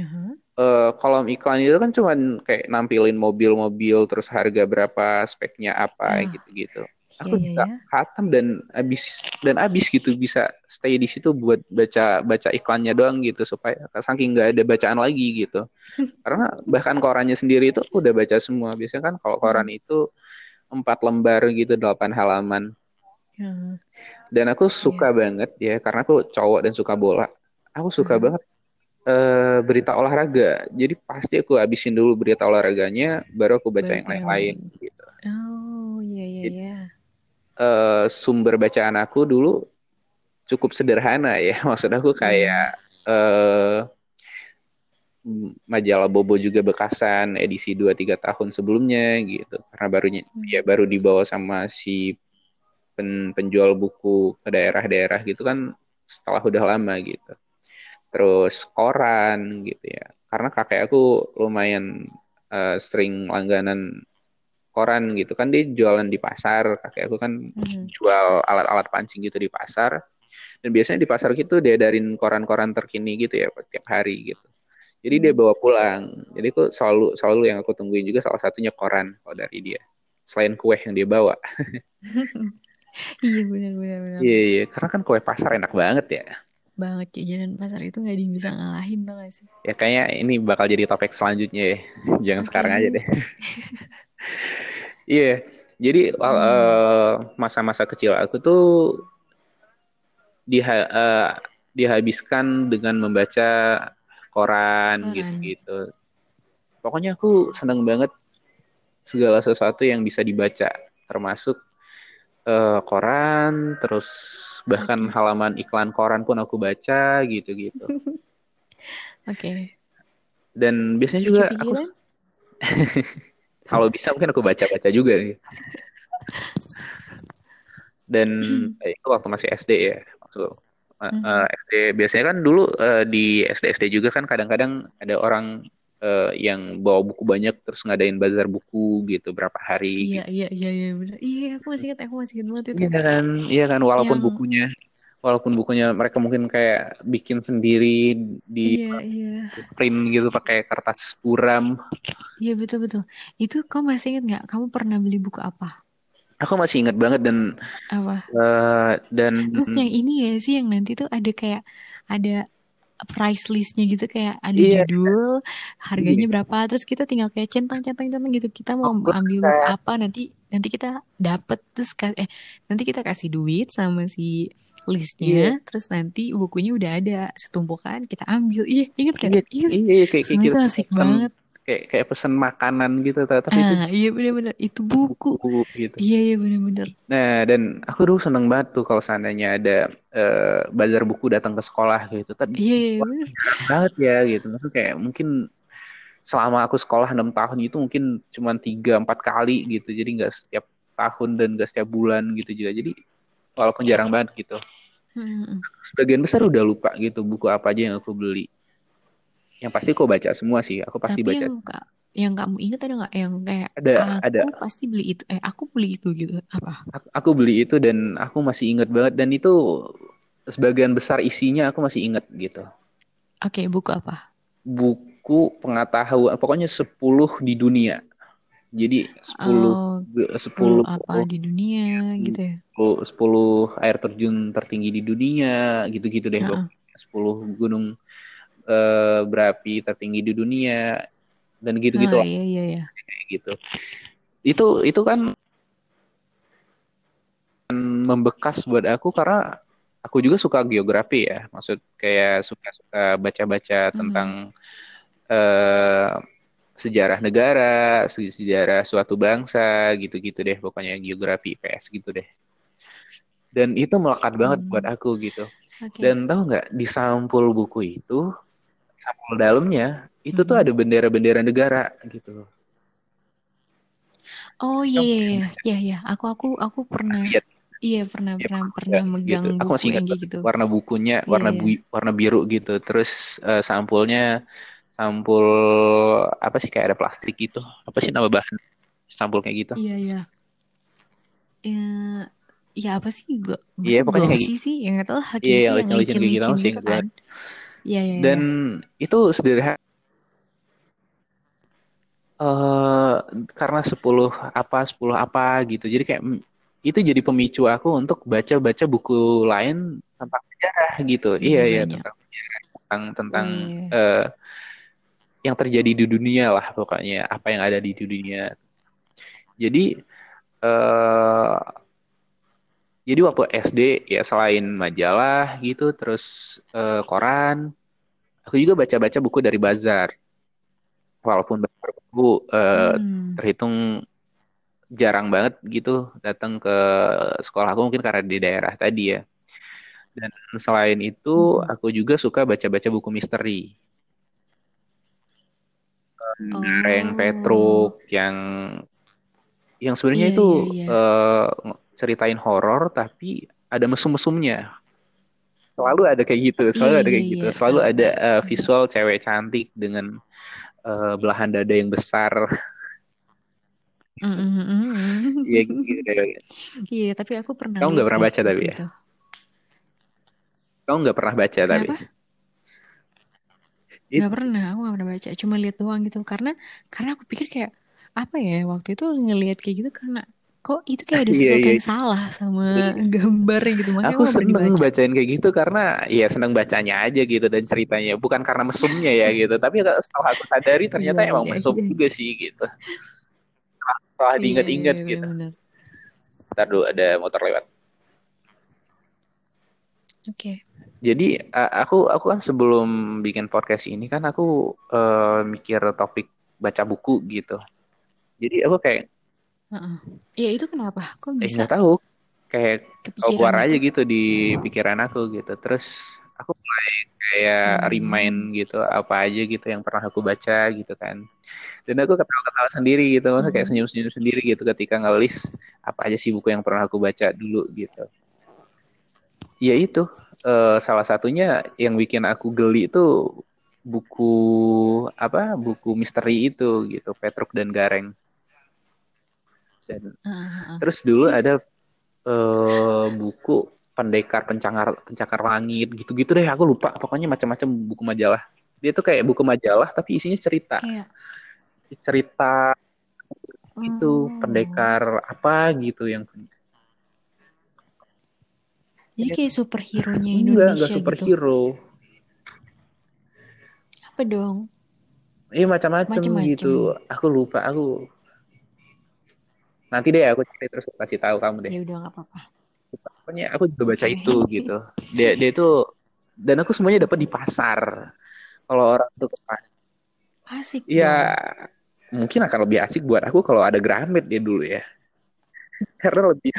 Speaker 1: Aha.
Speaker 2: Eh, kolom iklan itu kan cuman kayak nampilin mobil-mobil, terus harga berapa, speknya apa,
Speaker 1: Ah,
Speaker 2: gitu-gitu.
Speaker 1: iya,
Speaker 2: Aku
Speaker 1: iya,
Speaker 2: bisa
Speaker 1: ya.
Speaker 2: khatam dan abis dan abis gitu bisa stay di situ buat baca baca iklannya doang gitu supaya saking nggak ada bacaan lagi gitu. Karena bahkan korannya sendiri itu aku udah baca semua. Biasanya kan kalau koran
Speaker 1: Hmm.
Speaker 2: itu empat lembar gitu, delapan halaman.
Speaker 1: Ah,
Speaker 2: Dan aku
Speaker 1: iya.
Speaker 2: suka banget ya, karena aku cowok dan suka bola. Aku suka
Speaker 1: Aha.
Speaker 2: banget eh, berita olahraga. Jadi pasti aku habisin dulu berita olahraganya, baru aku baca
Speaker 1: Baru
Speaker 2: yang lain-lain
Speaker 1: lain.
Speaker 2: gitu.
Speaker 1: Oh, iya, iya,
Speaker 2: Jadi,
Speaker 1: iya.
Speaker 2: Eh, sumber bacaan aku dulu cukup sederhana ya. Maksud aku kayak eh, majalah Bobo juga bekasan edisi 2-3 tahun sebelumnya gitu. Karena barunya ya
Speaker 1: Hmm.
Speaker 2: baru dibawa sama si pen- penjual buku ke daerah-daerah gitu kan setelah udah lama gitu. Terus koran gitu ya. Karena kakek aku lumayan eh, sering langganan koran gitu kan dia jualan di pasar. Kakek aku kan
Speaker 1: Mhm.
Speaker 2: jual alat-alat pancing gitu di pasar. Dan biasanya di pasar gitu dia darin koran-koran terkini gitu ya tiap hari gitu. Jadi dia
Speaker 1: Hmm.
Speaker 2: bawa pulang. Jadi aku selalu selalu yang aku tungguin juga salah satunya koran kalau dari dia. Selain kue yang dia bawa.
Speaker 1: Iya, benar, benar, benar.
Speaker 2: Iya, iya. Karena kan kue pasar enak banget ya.
Speaker 1: Banget jajanan pasar itu nggak ada yang bisa ngalahin tau gak sih?
Speaker 2: Ya kayaknya ini bakal jadi topik selanjutnya ya. Jangan
Speaker 1: Oke.
Speaker 2: sekarang aja deh. Iya. Jadi wal-
Speaker 1: Hmm.
Speaker 2: eh, masa-masa kecil aku tuh diha eh, dihabiskan dengan membaca koran gitu-gitu. Pokoknya aku seneng banget segala sesuatu yang bisa dibaca, termasuk eh, koran, terus bahkan
Speaker 1: Oke.
Speaker 2: halaman iklan koran pun aku baca gitu-gitu.
Speaker 1: Oke.
Speaker 2: Dan biasanya juga aku? kalau bisa mungkin aku baca-baca juga nih. Dan eh, itu waktu masih SD ya. Waktu eh,
Speaker 1: Mhm.
Speaker 2: eh, SD biasanya kan dulu eh, di SD-SD juga kan kadang-kadang ada orang eh, yang bawa buku banyak terus ngadain bazar buku gitu berapa hari
Speaker 1: Iya, iya, iya, iya, benar. Iya, aku masih ingat, aku masih ingat banget itu.
Speaker 2: Iya kan, iya kan walaupun
Speaker 1: Yang,
Speaker 2: bukunya walaupun bukunya mereka mungkin kayak bikin sendiri di
Speaker 1: iya, iya.
Speaker 2: print gitu pakai kertas buram.
Speaker 1: Iya, betul, betul. Itu kamu masih ingat nggak? Kamu pernah beli buku apa?
Speaker 2: Aku masih ingat banget dan
Speaker 1: Apa?
Speaker 2: eh, dan
Speaker 1: Terus yang ini ya sih, yang nanti tuh ada kayak, ada price listnya gitu kayak ada
Speaker 2: iya
Speaker 1: judul harganya
Speaker 2: iya.
Speaker 1: berapa terus kita tinggal kayak centang centang centang gitu kita
Speaker 2: Oh,
Speaker 1: mau
Speaker 2: gue
Speaker 1: ambil
Speaker 2: kayak
Speaker 1: apa nanti nanti kita dapet terus kas eh nanti kita kasih duit sama si
Speaker 2: iya
Speaker 1: listnya terus nanti bukunya udah ada setumpukan kita ambil iya inget gak
Speaker 2: iya iya iya, kayak kayak kita
Speaker 1: itu asik
Speaker 2: pesen
Speaker 1: banget
Speaker 2: kayak kayak pesen makanan gitu tapi itu
Speaker 1: ah iya bener-bener itu buku
Speaker 2: buku gitu.
Speaker 1: iya iya bener-bener
Speaker 2: Nah, dan aku dulu seneng banget tuh kalau seandainya ada eh, bazar buku datang ke sekolah gitu. Tapi
Speaker 1: iya iya
Speaker 2: banget ya gitu. Maksudnya kayak mungkin selama aku sekolah enam tahun itu mungkin cuma tiga empat kali gitu. Jadi nggak setiap tahun dan nggak setiap bulan gitu juga. Jadi walaupun jarang banget gitu.
Speaker 1: Hmm,
Speaker 2: Sebagian besar udah lupa gitu buku apa aja yang aku beli. Yang pasti aku baca semua sih. Aku pasti
Speaker 1: tapi
Speaker 2: baca.
Speaker 1: yang yang kamu ingat ada nggak yang kayak
Speaker 2: Ada ada
Speaker 1: aku pasti beli itu eh aku beli itu gitu apa
Speaker 2: aku, aku beli itu dan aku masih ingat banget dan itu sebagian besar isinya aku masih ingat gitu.
Speaker 1: oke buku apa
Speaker 2: buku pengetahuan pokoknya 10 di dunia. Jadi 10
Speaker 1: Oh,
Speaker 2: 10
Speaker 1: 10 apa di dunia gitu ya.
Speaker 2: 10, 10 air terjun tertinggi di dunia gitu-gitu deh
Speaker 1: Heeh.
Speaker 2: pokoknya. 10 gunung eh, berapi tertinggi di dunia dan gitu-gitu
Speaker 1: Oh, iya iya iya.
Speaker 2: gitu. Itu itu kan membekas buat aku karena aku juga suka geografi ya. Maksud kayak suka-suka baca-baca
Speaker 1: Mhm.
Speaker 2: tentang eh, sejarah negara, se- sejarah suatu bangsa, gitu-gitu deh. Pokoknya geografi PS gitu deh. Dan itu melekat banget buat
Speaker 1: Hmm,
Speaker 2: aku gitu.
Speaker 1: Oke.
Speaker 2: Dan tahu nggak di sampul buku itu, sampul dalamnya itu tuh
Speaker 1: Mhm.
Speaker 2: ada bendera-bendera negara gitu.
Speaker 1: Oh iya iya iya iya iya. Aku aku aku pernah
Speaker 2: Lihat.
Speaker 1: Iya pernah
Speaker 2: Ya,
Speaker 1: pernah pernah megang
Speaker 2: gitu. Aku masih ingat
Speaker 1: yang gitu.
Speaker 2: warna bukunya
Speaker 1: Iya
Speaker 2: warna
Speaker 1: iya
Speaker 2: bu warna biru gitu. Terus eh, sampulnya sampul apa sih kayak ada plastik gitu. Apa sih nama bahan sampul kayak gitu?
Speaker 1: iya iya. Ya, ya apa sih? Glo
Speaker 2: Iya,
Speaker 1: masa
Speaker 2: pokoknya kayak gitu.
Speaker 1: sih? Yang nggak tahu lah
Speaker 2: Iya,
Speaker 1: kayak gitu
Speaker 2: yang licin-licin kayak gitu
Speaker 1: gitu kan? Iya iya
Speaker 2: Dan
Speaker 1: iya.
Speaker 2: itu sederhana eh karena 10 apa 10 apa gitu. Jadi kayak itu jadi pemicu aku untuk baca-baca buku lain tentang sejarah gitu. Iya, iya
Speaker 1: banyak.
Speaker 2: tentang tentang tentang
Speaker 1: Iya.
Speaker 2: eh, yang terjadi di dunia lah pokoknya, apa yang ada di dunia. Jadi eh jadi waktu SD ya selain majalah gitu, terus eh, koran, aku juga baca-baca buku dari bazar. Walaupun bazar buku eh,
Speaker 1: Hmm.
Speaker 2: terhitung jarang banget gitu datang ke sekolah aku mungkin karena di daerah tadi ya. Dan selain itu,
Speaker 1: Mm-mm.
Speaker 2: aku juga suka baca-baca buku misteri. Gareng
Speaker 1: Oh.
Speaker 2: Petruk yang yang sebenarnya
Speaker 1: Iya
Speaker 2: itu
Speaker 1: iya iya.
Speaker 2: eh, ceritain horor tapi ada mesum-mesumnya. Selalu ada kayak gitu,
Speaker 1: Iya
Speaker 2: selalu ada
Speaker 1: iya
Speaker 2: kayak gitu.
Speaker 1: iya.
Speaker 2: Selalu ada eh, visual cewek cantik dengan eh, belahan dada yang besar.
Speaker 1: Mm, mm, mm, mm.
Speaker 2: Iya gitu.
Speaker 1: Iya, tapi aku pernah
Speaker 2: Kamu
Speaker 1: lihat
Speaker 2: nggak pernah baca tapi ya?
Speaker 1: itu.
Speaker 2: Kamu nggak pernah baca tapi.
Speaker 1: Kenapa?
Speaker 2: It,
Speaker 1: Gak pernah, aku gak pernah baca. Cuma lihat doang gitu. Karena karena aku pikir kayak apa ya waktu itu ngelihat kayak gitu karena kok itu kayak ada
Speaker 2: iya
Speaker 1: sesuatu
Speaker 2: iya.
Speaker 1: yang salah sama gambarnya gitu. Makanya
Speaker 2: Aku seneng
Speaker 1: baca.
Speaker 2: bacain kayak gitu karena ya seneng bacanya aja gitu dan ceritanya bukan karena mesumnya ya gitu. Tapi setelah aku sadari ternyata
Speaker 1: Iya
Speaker 2: emang
Speaker 1: iya
Speaker 2: mesum
Speaker 1: iya.
Speaker 2: juga sih gitu. Setelah
Speaker 1: Iya
Speaker 2: diinget-inget
Speaker 1: iya
Speaker 2: gitu.
Speaker 1: benar-benar.
Speaker 2: Ntar dulu ada motor lewat.
Speaker 1: Oke.
Speaker 2: Jadi aku aku kan sebelum bikin podcast ini kan aku eh, mikir topik baca buku gitu. Jadi aku kayak
Speaker 1: Heeh. Ya itu kenapa? Kok
Speaker 2: eh
Speaker 1: bisa
Speaker 2: nggak tahu kayak keluar aja
Speaker 1: itu?
Speaker 2: gitu di pikiran aku gitu. Terus aku mulai kayak remind
Speaker 1: Hmm.
Speaker 2: gitu apa aja gitu yang pernah aku baca gitu kan. Dan aku ketawa-ketawa sendiri gitu, maksudnya kayak
Speaker 1: Hmm.
Speaker 2: senyum-senyum sendiri gitu ketika ngelis apa aja sih buku yang pernah aku baca dulu gitu. Ya itu eh, salah satunya yang bikin aku geli itu buku apa buku misteri itu gitu Petruk dan Gareng dan
Speaker 1: Heeh, heeh.
Speaker 2: terus dulu ada eh, buku pendekar pencakar pencakar langit gitu-gitu deh aku lupa pokoknya macam-macam buku majalah dia tuh kayak buku majalah tapi isinya cerita
Speaker 1: Kayak
Speaker 2: cerita itu
Speaker 1: oh.
Speaker 2: pendekar apa gitu yang
Speaker 1: Jadi kayak superhero-nya
Speaker 2: enggak enggak
Speaker 1: Indonesia gitu.
Speaker 2: superhero
Speaker 1: Apa dong?
Speaker 2: Iya macam-macam gitu. Aku lupa aku. Nanti deh aku cari terus kasih tahu kamu deh.
Speaker 1: Ya udah nggak apa-apa.
Speaker 2: Pokoknya aku juga baca itu gitu. Dia dia itu dan aku semuanya dapat di pasar. Kalau orang tuh ke pasar.
Speaker 1: Asik
Speaker 2: Iya, mungkin akan lebih asik buat aku kalau ada Gramet dia dulu ya. Karena lebih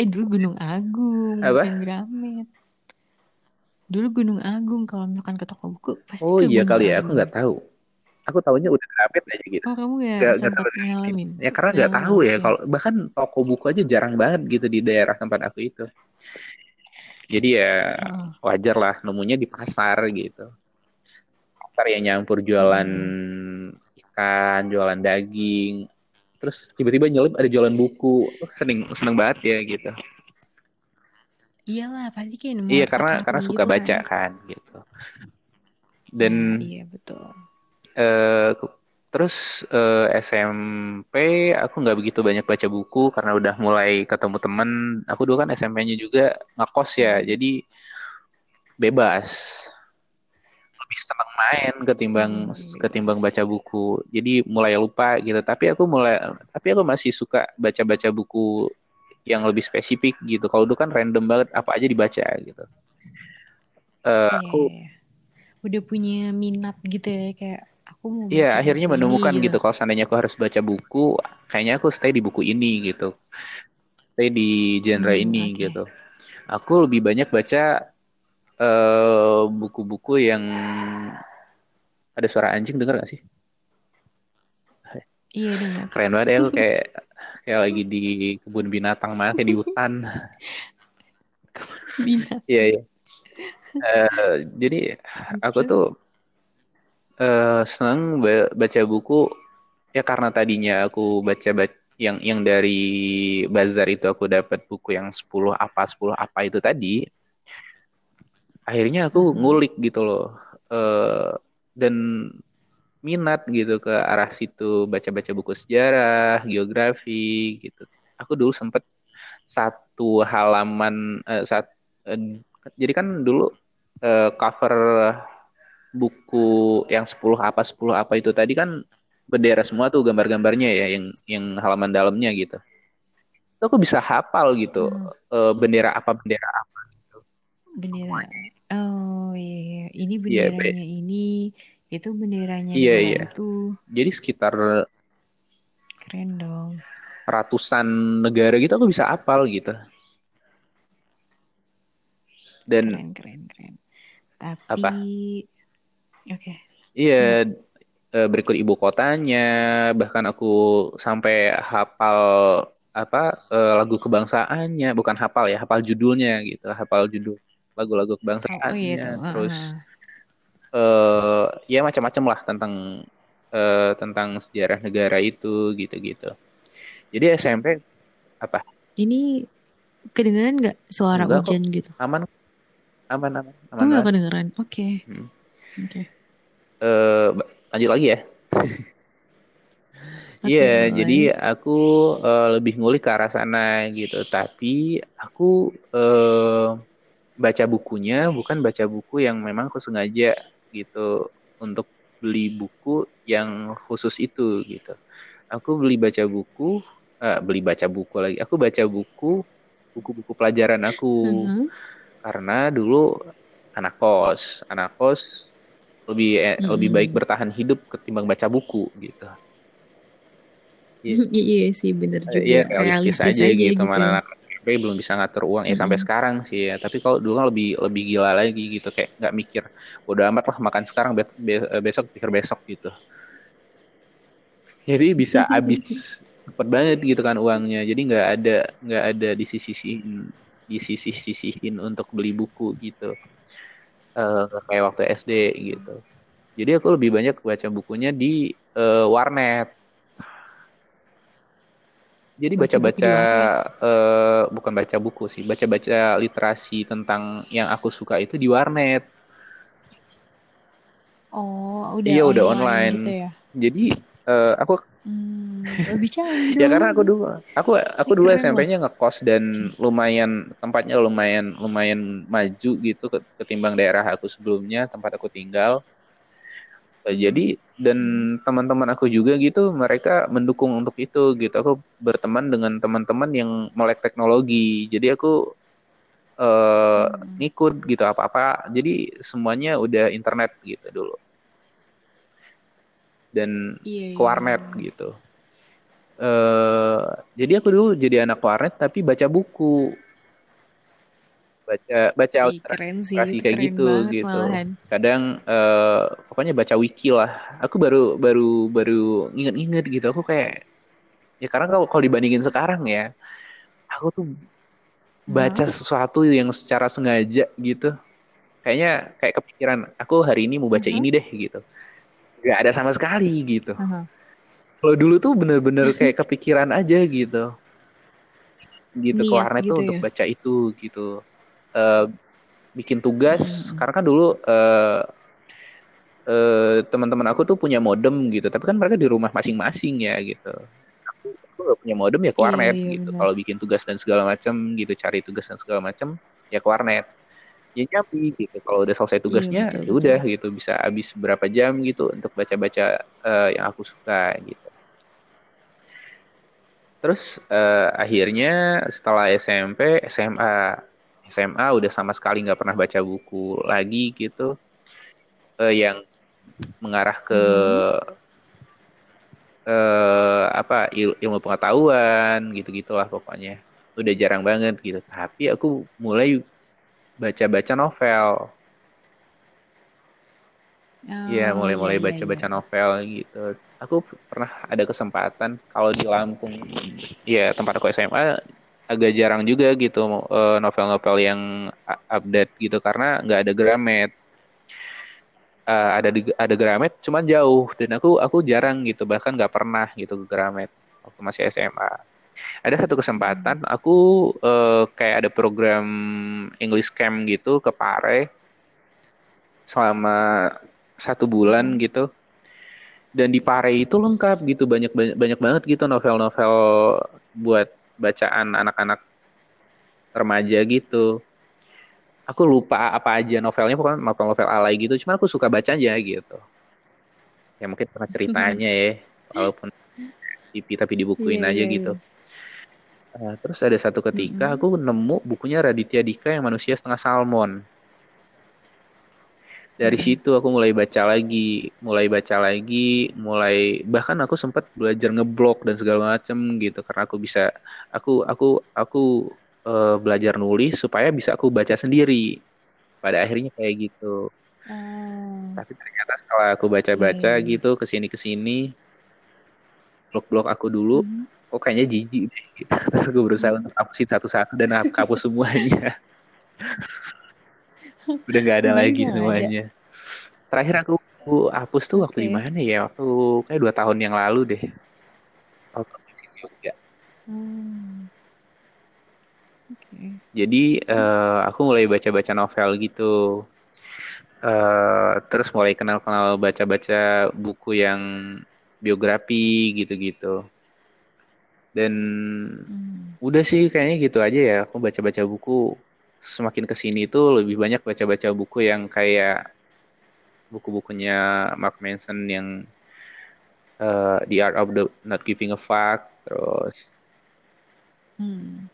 Speaker 1: Eh dulu Gunung Agung,
Speaker 2: apa?
Speaker 1: bukan Gramet. Dulu Gunung Agung kalau misalkan ke toko buku pasti
Speaker 2: Oh iya
Speaker 1: Gunung
Speaker 2: kali ya, aku nggak tahu. Aku tahunya udah Gramet aja gitu.
Speaker 1: Oh kamu Nggak
Speaker 2: nggak
Speaker 1: sempat ngalamin?
Speaker 2: Ya karena nggak
Speaker 1: Oh
Speaker 2: tahu ya kalau bahkan toko buku aja jarang banget gitu di daerah tempat aku itu. Jadi ya
Speaker 1: Heeh.
Speaker 2: wajar lah nemunya di pasar gitu. Pasar yang nyampur jualan
Speaker 1: Hmm.
Speaker 2: ikan, jualan daging. Terus tiba-tiba nyelip ada jualan buku. Seneng seneng banget ya gitu.
Speaker 1: Iyalah pasti kayak nemu
Speaker 2: Iya karena karena suka
Speaker 1: gitu
Speaker 2: baca
Speaker 1: kan.
Speaker 2: kan gitu. Dan
Speaker 1: iya betul.
Speaker 2: eh, ke- terus eh, SMP aku nggak begitu banyak baca buku karena udah mulai ketemu temen. Aku dulu kan SMP-nya juga ngekos ya, jadi bebas. Lebih seneng main ketimbang
Speaker 1: bebas.
Speaker 2: ketimbang baca buku. Jadi mulai lupa gitu. Tapi aku mulai tapi aku masih suka baca-baca buku yang lebih spesifik gitu. Kalau dulu kan random banget apa aja dibaca gitu. Eh,
Speaker 1: Iya,
Speaker 2: aku
Speaker 1: iya, iya. Udah punya minat gitu ya kayak aku mau
Speaker 2: Iya,
Speaker 1: baca
Speaker 2: akhirnya
Speaker 1: buku ini
Speaker 2: menemukan
Speaker 1: gitu.
Speaker 2: Kalau seandainya aku harus baca buku, kayaknya aku stay di buku ini gitu. Stay di genre
Speaker 1: Hmm,
Speaker 2: ini
Speaker 1: oke.
Speaker 2: gitu. Aku lebih banyak baca eh, buku-buku yang ada suara anjing, denger gak sih?
Speaker 1: Iya dengar.
Speaker 2: Keren banget ya aku kayak kayak lagi di kebun binatang mana kayak di hutan.
Speaker 1: Binat.
Speaker 2: Iya iya. Eh, jadi aku tuh
Speaker 1: Terus?
Speaker 2: eh seneng ba- baca buku ya karena tadinya aku baca baca yang yang dari bazar itu aku dapat buku yang 10 apa 10 apa itu tadi akhirnya aku
Speaker 1: Aha.
Speaker 2: ngulik gitu loh Eh dan minat gitu ke arah situ baca-baca buku sejarah geografi gitu aku dulu sempet satu halaman eh, saat eh, jadi kan dulu eh, cover buku yang 10 apa 10 apa itu tadi kan bendera semua tuh gambar-gambarnya ya yang yang halaman dalamnya gitu. Itu aku bisa hafal gitu
Speaker 1: Hmm,
Speaker 2: eh, bendera apa bendera apa gitu.
Speaker 1: bendera. Oh iya, iya. ini
Speaker 2: Iya, be-
Speaker 1: benderanya ini, itu benderanya
Speaker 2: iya, iya.
Speaker 1: itu.
Speaker 2: Jadi sekitar
Speaker 1: Keren dong.
Speaker 2: ratusan negara gitu aku bisa hafal gitu. Dan
Speaker 1: Keren, keren, keren. Tapi,
Speaker 2: apa?
Speaker 1: oke.
Speaker 2: Iya,
Speaker 1: Hmm.
Speaker 2: eh, berikut ibu kotanya, bahkan aku sampai hafal apa eh, lagu kebangsaannya, bukan hafal ya, hafal judulnya gitu, hafal judul lagu-lagu
Speaker 1: Oh, oh iya
Speaker 2: kebangsaannya,
Speaker 1: tuh.
Speaker 2: terus eh ya macam-macam lah tentang eh, tentang sejarah negara itu gitu-gitu. Jadi SMP apa?
Speaker 1: Ini kedengeran nggak suara
Speaker 2: Enggak kok,
Speaker 1: hujan gitu?
Speaker 2: aman, aman, aman,
Speaker 1: Oh
Speaker 2: aman
Speaker 1: nggak
Speaker 2: banget.
Speaker 1: kedengeran. Oke,
Speaker 2: Hmm.
Speaker 1: oke.
Speaker 2: Eh, ba- lanjut lagi ya. Iya, jadi
Speaker 1: boleh.
Speaker 2: aku eh, lebih ngulik ke arah sana gitu. Tapi aku eh, baca bukunya bukan baca buku yang memang aku sengaja gitu untuk beli buku yang khusus itu gitu. Aku beli baca buku, eh, beli baca buku lagi. Aku baca buku buku-buku pelajaran aku
Speaker 1: Heeh.
Speaker 2: karena dulu anak kos, anak kos lebih eh, lebih baik bertahan hidup ketimbang baca buku gitu. Iya.
Speaker 1: Iya sih, bener
Speaker 2: Eh,
Speaker 1: juga.
Speaker 2: Iya realistis
Speaker 1: Realistis
Speaker 2: aja
Speaker 1: aja
Speaker 2: gitu
Speaker 1: gitu.
Speaker 2: mana anak SMP belum bisa ngatur uang ya sampai
Speaker 1: Mm-mm.
Speaker 2: sekarang sih ya. Tapi kalau dulu lebih lebih gila lagi gitu kayak nggak mikir udah amat lah makan sekarang be- be- besok pikir besok gitu. Jadi bisa habis cepet banget gitu kan uangnya. Jadi nggak ada nggak ada disisihin disisih-sisihin untuk beli buku gitu. Eh, nggak kayak waktu SD gitu. Jadi aku lebih banyak baca bukunya di eh, warnet Jadi baca-baca eh, bukan baca buku sih, baca-baca literasi tentang yang aku suka itu di warnet.
Speaker 1: Oh, udah
Speaker 2: Iya udah
Speaker 1: online gitu ya?
Speaker 2: Jadi eh, aku
Speaker 1: Hmm, lebih canggih
Speaker 2: ya karena aku dulu aku aku dulu. SMP-nya ngekos dan lumayan tempatnya lumayan lumayan maju gitu ke- ketimbang daerah aku sebelumnya tempat aku tinggal. Eh. Jadi dan teman-teman aku juga gitu mereka mendukung untuk itu gitu. Aku berteman dengan teman-teman yang melek teknologi. Jadi aku eh
Speaker 1: Hmm.
Speaker 2: ngikut gitu apa-apa. Jadi semuanya udah internet gitu dulu. Dan
Speaker 1: Iya,
Speaker 2: ke
Speaker 1: iya,
Speaker 2: warnet
Speaker 1: iya.
Speaker 2: gitu. eh jadi aku dulu jadi anak warnet tapi baca buku, baca baca
Speaker 1: Ih, keren sih.
Speaker 2: kayak
Speaker 1: keren
Speaker 2: gitu gitu.
Speaker 1: malahan.
Speaker 2: Kadang eh pokoknya baca wiki lah. Aku baru baru baru inget-inget gitu. Aku kayak ya karena kalau kalau dibandingin sekarang ya, aku tuh baca
Speaker 1: Hah?
Speaker 2: sesuatu yang secara sengaja gitu. Kayaknya kayak kepikiran aku hari ini mau baca
Speaker 1: Aha.
Speaker 2: ini deh gitu. Gak ada sama sekali gitu.
Speaker 1: Aha.
Speaker 2: Kalau dulu tuh bener-bener kayak kepikiran aja gitu. Gitu ke warnet tuh
Speaker 1: gitu
Speaker 2: untuk
Speaker 1: ya?
Speaker 2: baca itu gitu. Eh bikin tugas
Speaker 1: Mm-mm.
Speaker 2: karena kan dulu eh, teman-teman aku tuh punya modem gitu, tapi kan mereka di rumah masing-masing ya gitu. Aku, gak punya modem ya ke
Speaker 1: Iya,
Speaker 2: warnet
Speaker 1: iya
Speaker 2: gitu. Kalau bikin tugas dan segala macam gitu, cari tugas dan segala macam ya ke warnet. Ya nyambi gitu. Kalau udah selesai
Speaker 1: Iya,
Speaker 2: tugasnya ya udah gitu bisa habis berapa jam gitu untuk baca-baca eh, yang aku suka gitu. Terus eh, akhirnya setelah SMP, SMA, SMA udah sama sekali nggak pernah baca buku lagi gitu eh, yang mengarah ke eh, apa il- ilmu pengetahuan gitu-gitulah pokoknya. Udah jarang banget gitu. Tapi aku mulai baca-baca novel. Iya,
Speaker 1: Oh iya
Speaker 2: mulai-mulai
Speaker 1: iya iya.
Speaker 2: baca-baca novel gitu. Aku pernah ada kesempatan kalau di Lampung, ya tempat aku SMA agak jarang juga gitu eh, novel-novel yang update gitu karena nggak ada Gramet. Eh, ada di ada Gramet cuman jauh dan aku aku jarang gitu bahkan nggak pernah gitu ke Gramet waktu masih SMA. Ada satu kesempatan aku eh, kayak ada program English Camp gitu ke Pare selama satu bulan gitu dan di Pare itu lengkap gitu banyak banyak, banyak banget gitu novel-novel buat bacaan anak-anak remaja gitu. Aku lupa apa aja novelnya pokoknya novel-novel alay gitu. Cuman aku suka baca aja gitu. Ya mungkin karena ceritanya ya walaupun TV tapi
Speaker 1: Iya
Speaker 2: dibukuin aja
Speaker 1: iya
Speaker 2: gitu.
Speaker 1: iya.
Speaker 2: Nah, terus ada satu ketika
Speaker 1: Mm-mm.
Speaker 2: aku nemu bukunya Raditya Dika yang manusia setengah salmon dari situ aku mulai baca lagi, mulai baca lagi, mulai bahkan aku sempat belajar ngeblok dan segala macem gitu karena aku bisa aku aku aku eh, belajar nulis supaya bisa aku baca sendiri. Pada akhirnya kayak gitu.
Speaker 1: Oh
Speaker 2: Tapi ternyata setelah aku baca-baca
Speaker 1: iya.
Speaker 2: gitu ke sini ke sini blok-blok aku dulu,
Speaker 1: Mhm.
Speaker 2: oh kayaknya jijik deh gitu. Terus aku berusaha untuk hapusin satu-satu dan hapus semuanya. Udah nggak ada
Speaker 1: Semuanya
Speaker 2: lagi
Speaker 1: nggak ada.
Speaker 2: semuanya. Terakhir aku hapus tuh waktu di
Speaker 1: Oke.
Speaker 2: mana ya? Waktu kayak dua tahun yang lalu deh. Waktu di Jogja.
Speaker 1: Hmm. Oke.
Speaker 2: Jadi eh, aku mulai baca-baca novel gitu. Eh, terus mulai kenal-kenal baca-baca buku yang biografi gitu-gitu. Dan
Speaker 1: Hmm.
Speaker 2: udah sih kayaknya gitu aja ya. Aku baca-baca buku. Semakin ke sini tuh lebih banyak baca-baca buku yang kayak buku-bukunya Mark Manson yang eh, The Art of the Not Giving a Fuck. Terus
Speaker 1: Hmm.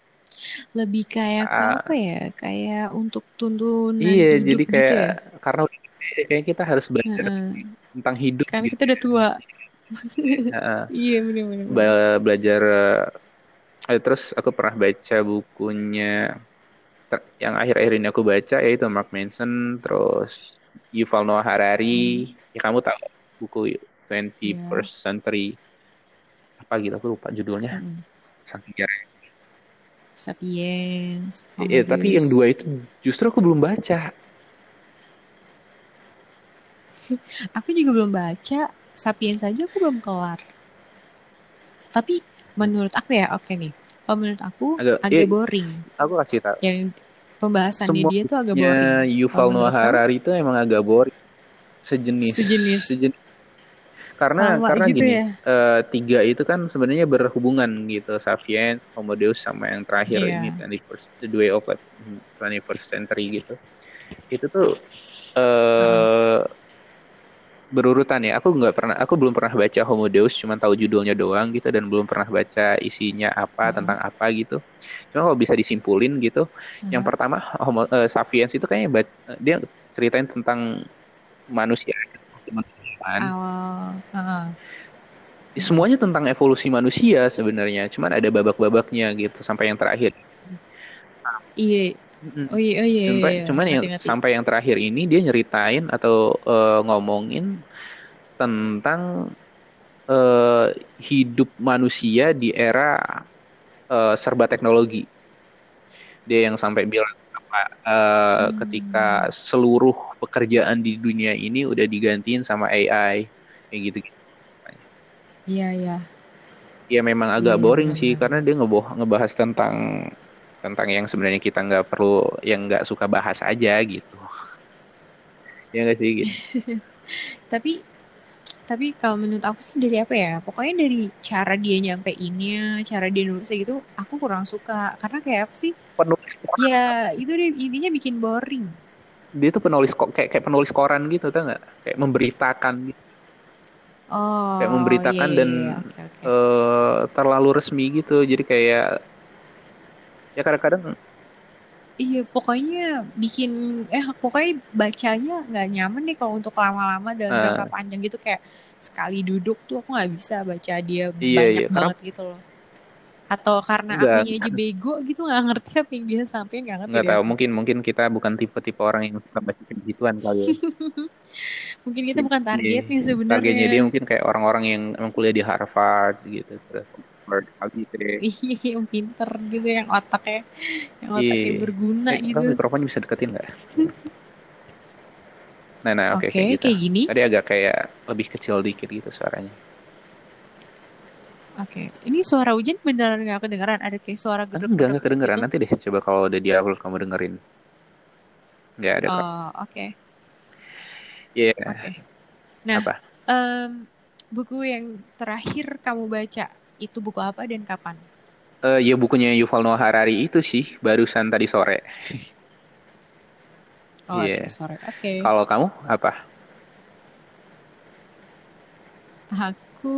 Speaker 1: Lebih kayak ke apa ya? Kayak untuk tuntunan
Speaker 2: iya
Speaker 1: hidup
Speaker 2: jadi
Speaker 1: gitu
Speaker 2: kayak
Speaker 1: ya?
Speaker 2: karena kayak kita harus belajar
Speaker 1: Heeh.
Speaker 2: tentang hidup
Speaker 1: Karena
Speaker 2: gitu
Speaker 1: kita udah
Speaker 2: ya.
Speaker 1: tua.
Speaker 2: Heeh.
Speaker 1: Iya.
Speaker 2: Ba- belajar eh, terus aku pernah baca bukunya yang akhir-akhir ini aku baca yaitu Mark Manson terus Yuval Noah
Speaker 1: Hmm.
Speaker 2: Harari ya kamu tahu buku 21st
Speaker 1: Iya.
Speaker 2: Century apa gitu aku lupa judulnya
Speaker 1: Mm-mm.
Speaker 2: saking
Speaker 1: Sapiens,
Speaker 2: eh,
Speaker 1: Homo
Speaker 2: eh, tapi yang dua itu justru aku belum baca
Speaker 1: Aku juga belum baca. Sapiens saja aku belum kelar. Tapi menurut aku ya, oke nih. Kalau menurut aku
Speaker 2: agak
Speaker 1: agak
Speaker 2: eh,
Speaker 1: boring.
Speaker 2: aku kasih tahu
Speaker 1: Yang pembahasannya
Speaker 2: semua
Speaker 1: dia tuh agak boring.
Speaker 2: Yuval Noah Harari itu emang agak boring. Sejenis.
Speaker 1: Sejenis.
Speaker 2: Sejenis. Karena
Speaker 1: sama
Speaker 2: karena
Speaker 1: gitu
Speaker 2: gini
Speaker 1: ya?
Speaker 2: eh, tiga itu kan sebenarnya berhubungan gitu. Sapiens, Homo Deus sama yang terakhir ini
Speaker 1: Iya.
Speaker 2: 21st The Way of Life 21st Century gitu. Itu tuh eh berurutan ya aku nggak pernah aku belum pernah baca Homo Deus cuma tahu judulnya doang gitu dan belum pernah baca isinya apa
Speaker 1: Heeh.
Speaker 2: tentang apa gitu cuma kalau bisa disimpulin gitu yang
Speaker 1: Heeh.
Speaker 2: pertama Homo eh, Sapiens itu kayaknya bat- dia ceritain tentang manusia kemanusiaan
Speaker 1: Awal. Heeh.
Speaker 2: semuanya tentang evolusi manusia sebenarnya cuman ada babak-babaknya gitu sampai yang terakhir
Speaker 1: Iya. Oh iya, oh iya, iya,
Speaker 2: Sampai,
Speaker 1: iya.
Speaker 2: cuman yang sampai yang terakhir ini dia nyeritain atau eh, ngomongin tentang eh, hidup manusia di era eh, serba teknologi. Dia yang sampai bilang apa eh, ketika
Speaker 1: Hmm.
Speaker 2: seluruh pekerjaan di dunia ini udah digantiin sama AI kayak gitu.
Speaker 1: Iya, iya.
Speaker 2: Ya memang
Speaker 1: Iya,
Speaker 2: agak
Speaker 1: iya,
Speaker 2: boring sih
Speaker 1: benar-benar.
Speaker 2: karena dia ngeboh ngebahas tentang tentang yang sebenarnya kita nggak perlu yang nggak suka bahas aja gitu. Ya nggak sih gitu.
Speaker 1: Tapi tapi kalau menurut aku sih dari apa ya pokoknya dari cara dia nyampeinnya cara dia nulisnya gitu aku kurang suka. Karena kayak apa sih?
Speaker 2: Penulis
Speaker 1: ya itu deh intinya bikin boring.
Speaker 2: Dia tuh penulis kok kayak kayak penulis koran gitu tau nggak? Kayak memberitakan gitu.
Speaker 1: oh
Speaker 2: kayak memberitakan
Speaker 1: iya
Speaker 2: dan
Speaker 1: iya. Oke oke.
Speaker 2: eh, terlalu resmi gitu. Jadi kayak ya kadang-kadang
Speaker 1: iya pokoknya bikin eh pokoknya bacanya nggak nyaman nih kalau untuk lama-lama dalam
Speaker 2: eh,
Speaker 1: jangka panjang gitu kayak sekali duduk tuh aku nggak bisa baca dia
Speaker 2: iya
Speaker 1: banyak
Speaker 2: iya karena
Speaker 1: banget gitu loh. Atau karena akunya aja bego gitu nggak ngerti apa yang dia sampein nggak ngerti
Speaker 2: nggak tahu
Speaker 1: aku.
Speaker 2: mungkin mungkin kita bukan tipe-tipe orang yang suka baca begituan kali ya.
Speaker 1: Mungkin kita bukan
Speaker 2: Iya,
Speaker 1: targetnya
Speaker 2: targetnya dia
Speaker 1: sebenarnya
Speaker 2: mungkin kayak orang-orang yang emang kuliah di Harvard gitu terus Harvard gitu deh
Speaker 1: iya yang pinter gitu yang otaknya yang otaknya
Speaker 2: Iya.
Speaker 1: berguna
Speaker 2: Eh,
Speaker 1: gitu
Speaker 2: kamu mikrofonnya bisa deketin nggak? Nah, nah, oke
Speaker 1: oke
Speaker 2: kayak gitu.
Speaker 1: kayak gini
Speaker 2: Tadi agak kayak lebih kecil dikit gitu suaranya.
Speaker 1: oke ini suara hujan beneran nggak kedengeran ada kayak suara
Speaker 2: Enggak,
Speaker 1: gedruk
Speaker 2: enggak kedengeran. Nanti deh, coba kalau udah di upload kamu dengerin. Nggak ada
Speaker 1: oh oke
Speaker 2: Iya,
Speaker 1: oke nah
Speaker 2: apa?
Speaker 1: em, buku yang terakhir kamu baca itu buku apa dan kapan
Speaker 2: Eh, ya bukunya Yuval Noah Harari itu sih, barusan tadi sore.
Speaker 1: oh
Speaker 2: Iya.
Speaker 1: tadi sore oke
Speaker 2: Kalau kamu apa?
Speaker 1: Aku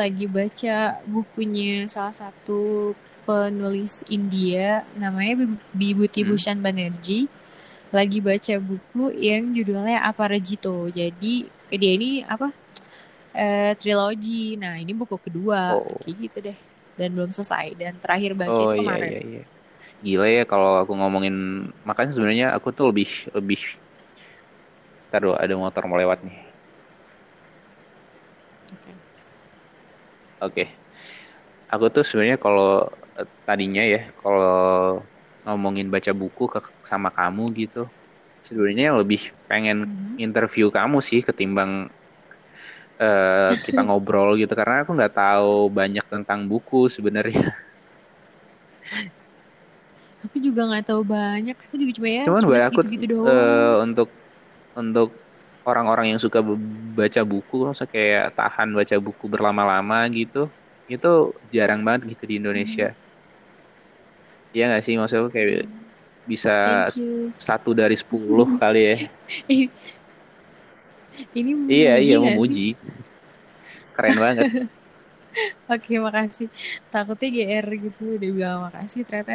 Speaker 1: lagi baca bukunya salah satu penulis India namanya Bibhuti
Speaker 2: Hmm.
Speaker 1: Bhushan Banerjee. Lagi baca buku yang judulnya Aparajito. Jadi dia ini apa? Eh, trilogi. Nah, ini buku kedua.
Speaker 2: Oh.
Speaker 1: Kayak gitu deh. Dan belum selesai. Dan terakhir baca
Speaker 2: Oh
Speaker 1: itu
Speaker 2: iya
Speaker 1: kemarin.
Speaker 2: iya iya. Gila ya kalau aku ngomongin makanya sebenarnya aku tuh lebih lebih Ntar dulu, ada motor mau lewat nih.
Speaker 1: Oke.
Speaker 2: Oke. Aku tuh sebenarnya kalau eh, tadinya ya, kalau ngomongin baca buku ke, sama kamu gitu, sebenarnya lebih pengen
Speaker 1: Mhm.
Speaker 2: interview kamu sih ketimbang eh, kita ngobrol gitu karena aku nggak tahu banyak tentang buku sebenarnya.
Speaker 1: Aku juga nggak tahu banyak. Aku juga cuma ya,
Speaker 2: Cuman
Speaker 1: cuma
Speaker 2: buat aku
Speaker 1: segitu-gitu doang.
Speaker 2: eh, untuk untuk orang-orang yang suka baca buku, masa kayak tahan baca buku berlama-lama gitu, itu jarang banget gitu di Indonesia. Iya nggak sih maksudnya kayak bisa satu dari sepuluh kali ya.
Speaker 1: Ini
Speaker 2: Iya
Speaker 1: memuji
Speaker 2: iya
Speaker 1: sih?
Speaker 2: memuji. Keren banget.
Speaker 1: Oke, makasih. Takutnya GR gitu udah bilang makasih ternyata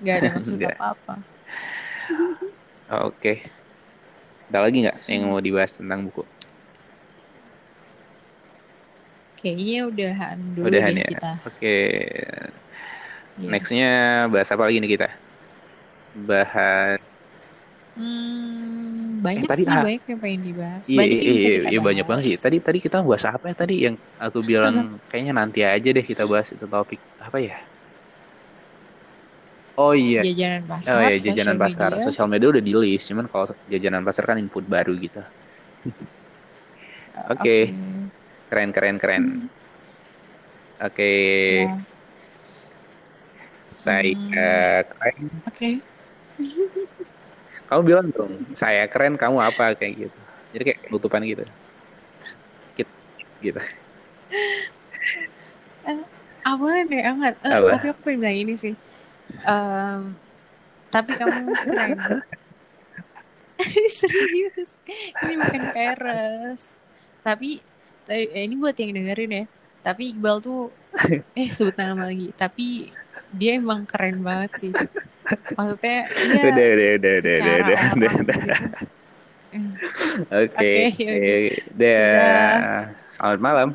Speaker 1: nggak ada maksud apa-apa.
Speaker 2: Oke. Ada lagi nggak yang mau dibahas tentang buku?
Speaker 1: Kayaknya udahan dulu
Speaker 2: Udahan ya.
Speaker 1: kita.
Speaker 2: Oke.
Speaker 1: Iya.
Speaker 2: Nextnya bahas apa lagi nih kita? Bahas
Speaker 1: Hmm, banyak
Speaker 2: tadi,
Speaker 1: sih
Speaker 2: ah,
Speaker 1: banyak yang pengen dibahas.
Speaker 2: Iya,
Speaker 1: Banyak
Speaker 2: iya, iya, iya, banyak banget sih. Tadi tadi kita bahas apa ya tadi yang aku bilang kayaknya nanti aja deh kita bahas itu topik apa ya? Oh iya.
Speaker 1: Jajanan pasar,
Speaker 2: Oh iya, jajanan
Speaker 1: sosial
Speaker 2: pasar.
Speaker 1: media.
Speaker 2: Sosial media udah di list, cuman kalau jajanan pasar kan input baru gitu. Oke, keren keren keren. Oke,
Speaker 1: Ya,
Speaker 2: saya
Speaker 1: Hmm.
Speaker 2: keren.
Speaker 1: Oke.
Speaker 2: Kamu bilang dong, saya keren, kamu apa kayak gitu. Jadi kayak penutupan gitu. Gitu. gitu.
Speaker 1: Apa deh amat. Eh,
Speaker 2: Apa?
Speaker 1: tapi aku pengen bilang ini sih. Em, tapi kamu keren. Serius. Ini bukan peres. Tapi, tapi eh, ini buat yang dengerin ya. Tapi Iqbal tuh eh sebut nama lagi. Tapi dia emang keren banget sih. Maksudnya dia
Speaker 2: Udah, udah, udah, udah, udah, udah, udah,
Speaker 1: gitu.
Speaker 2: udah. Oke, eh, dah. Selamat malam.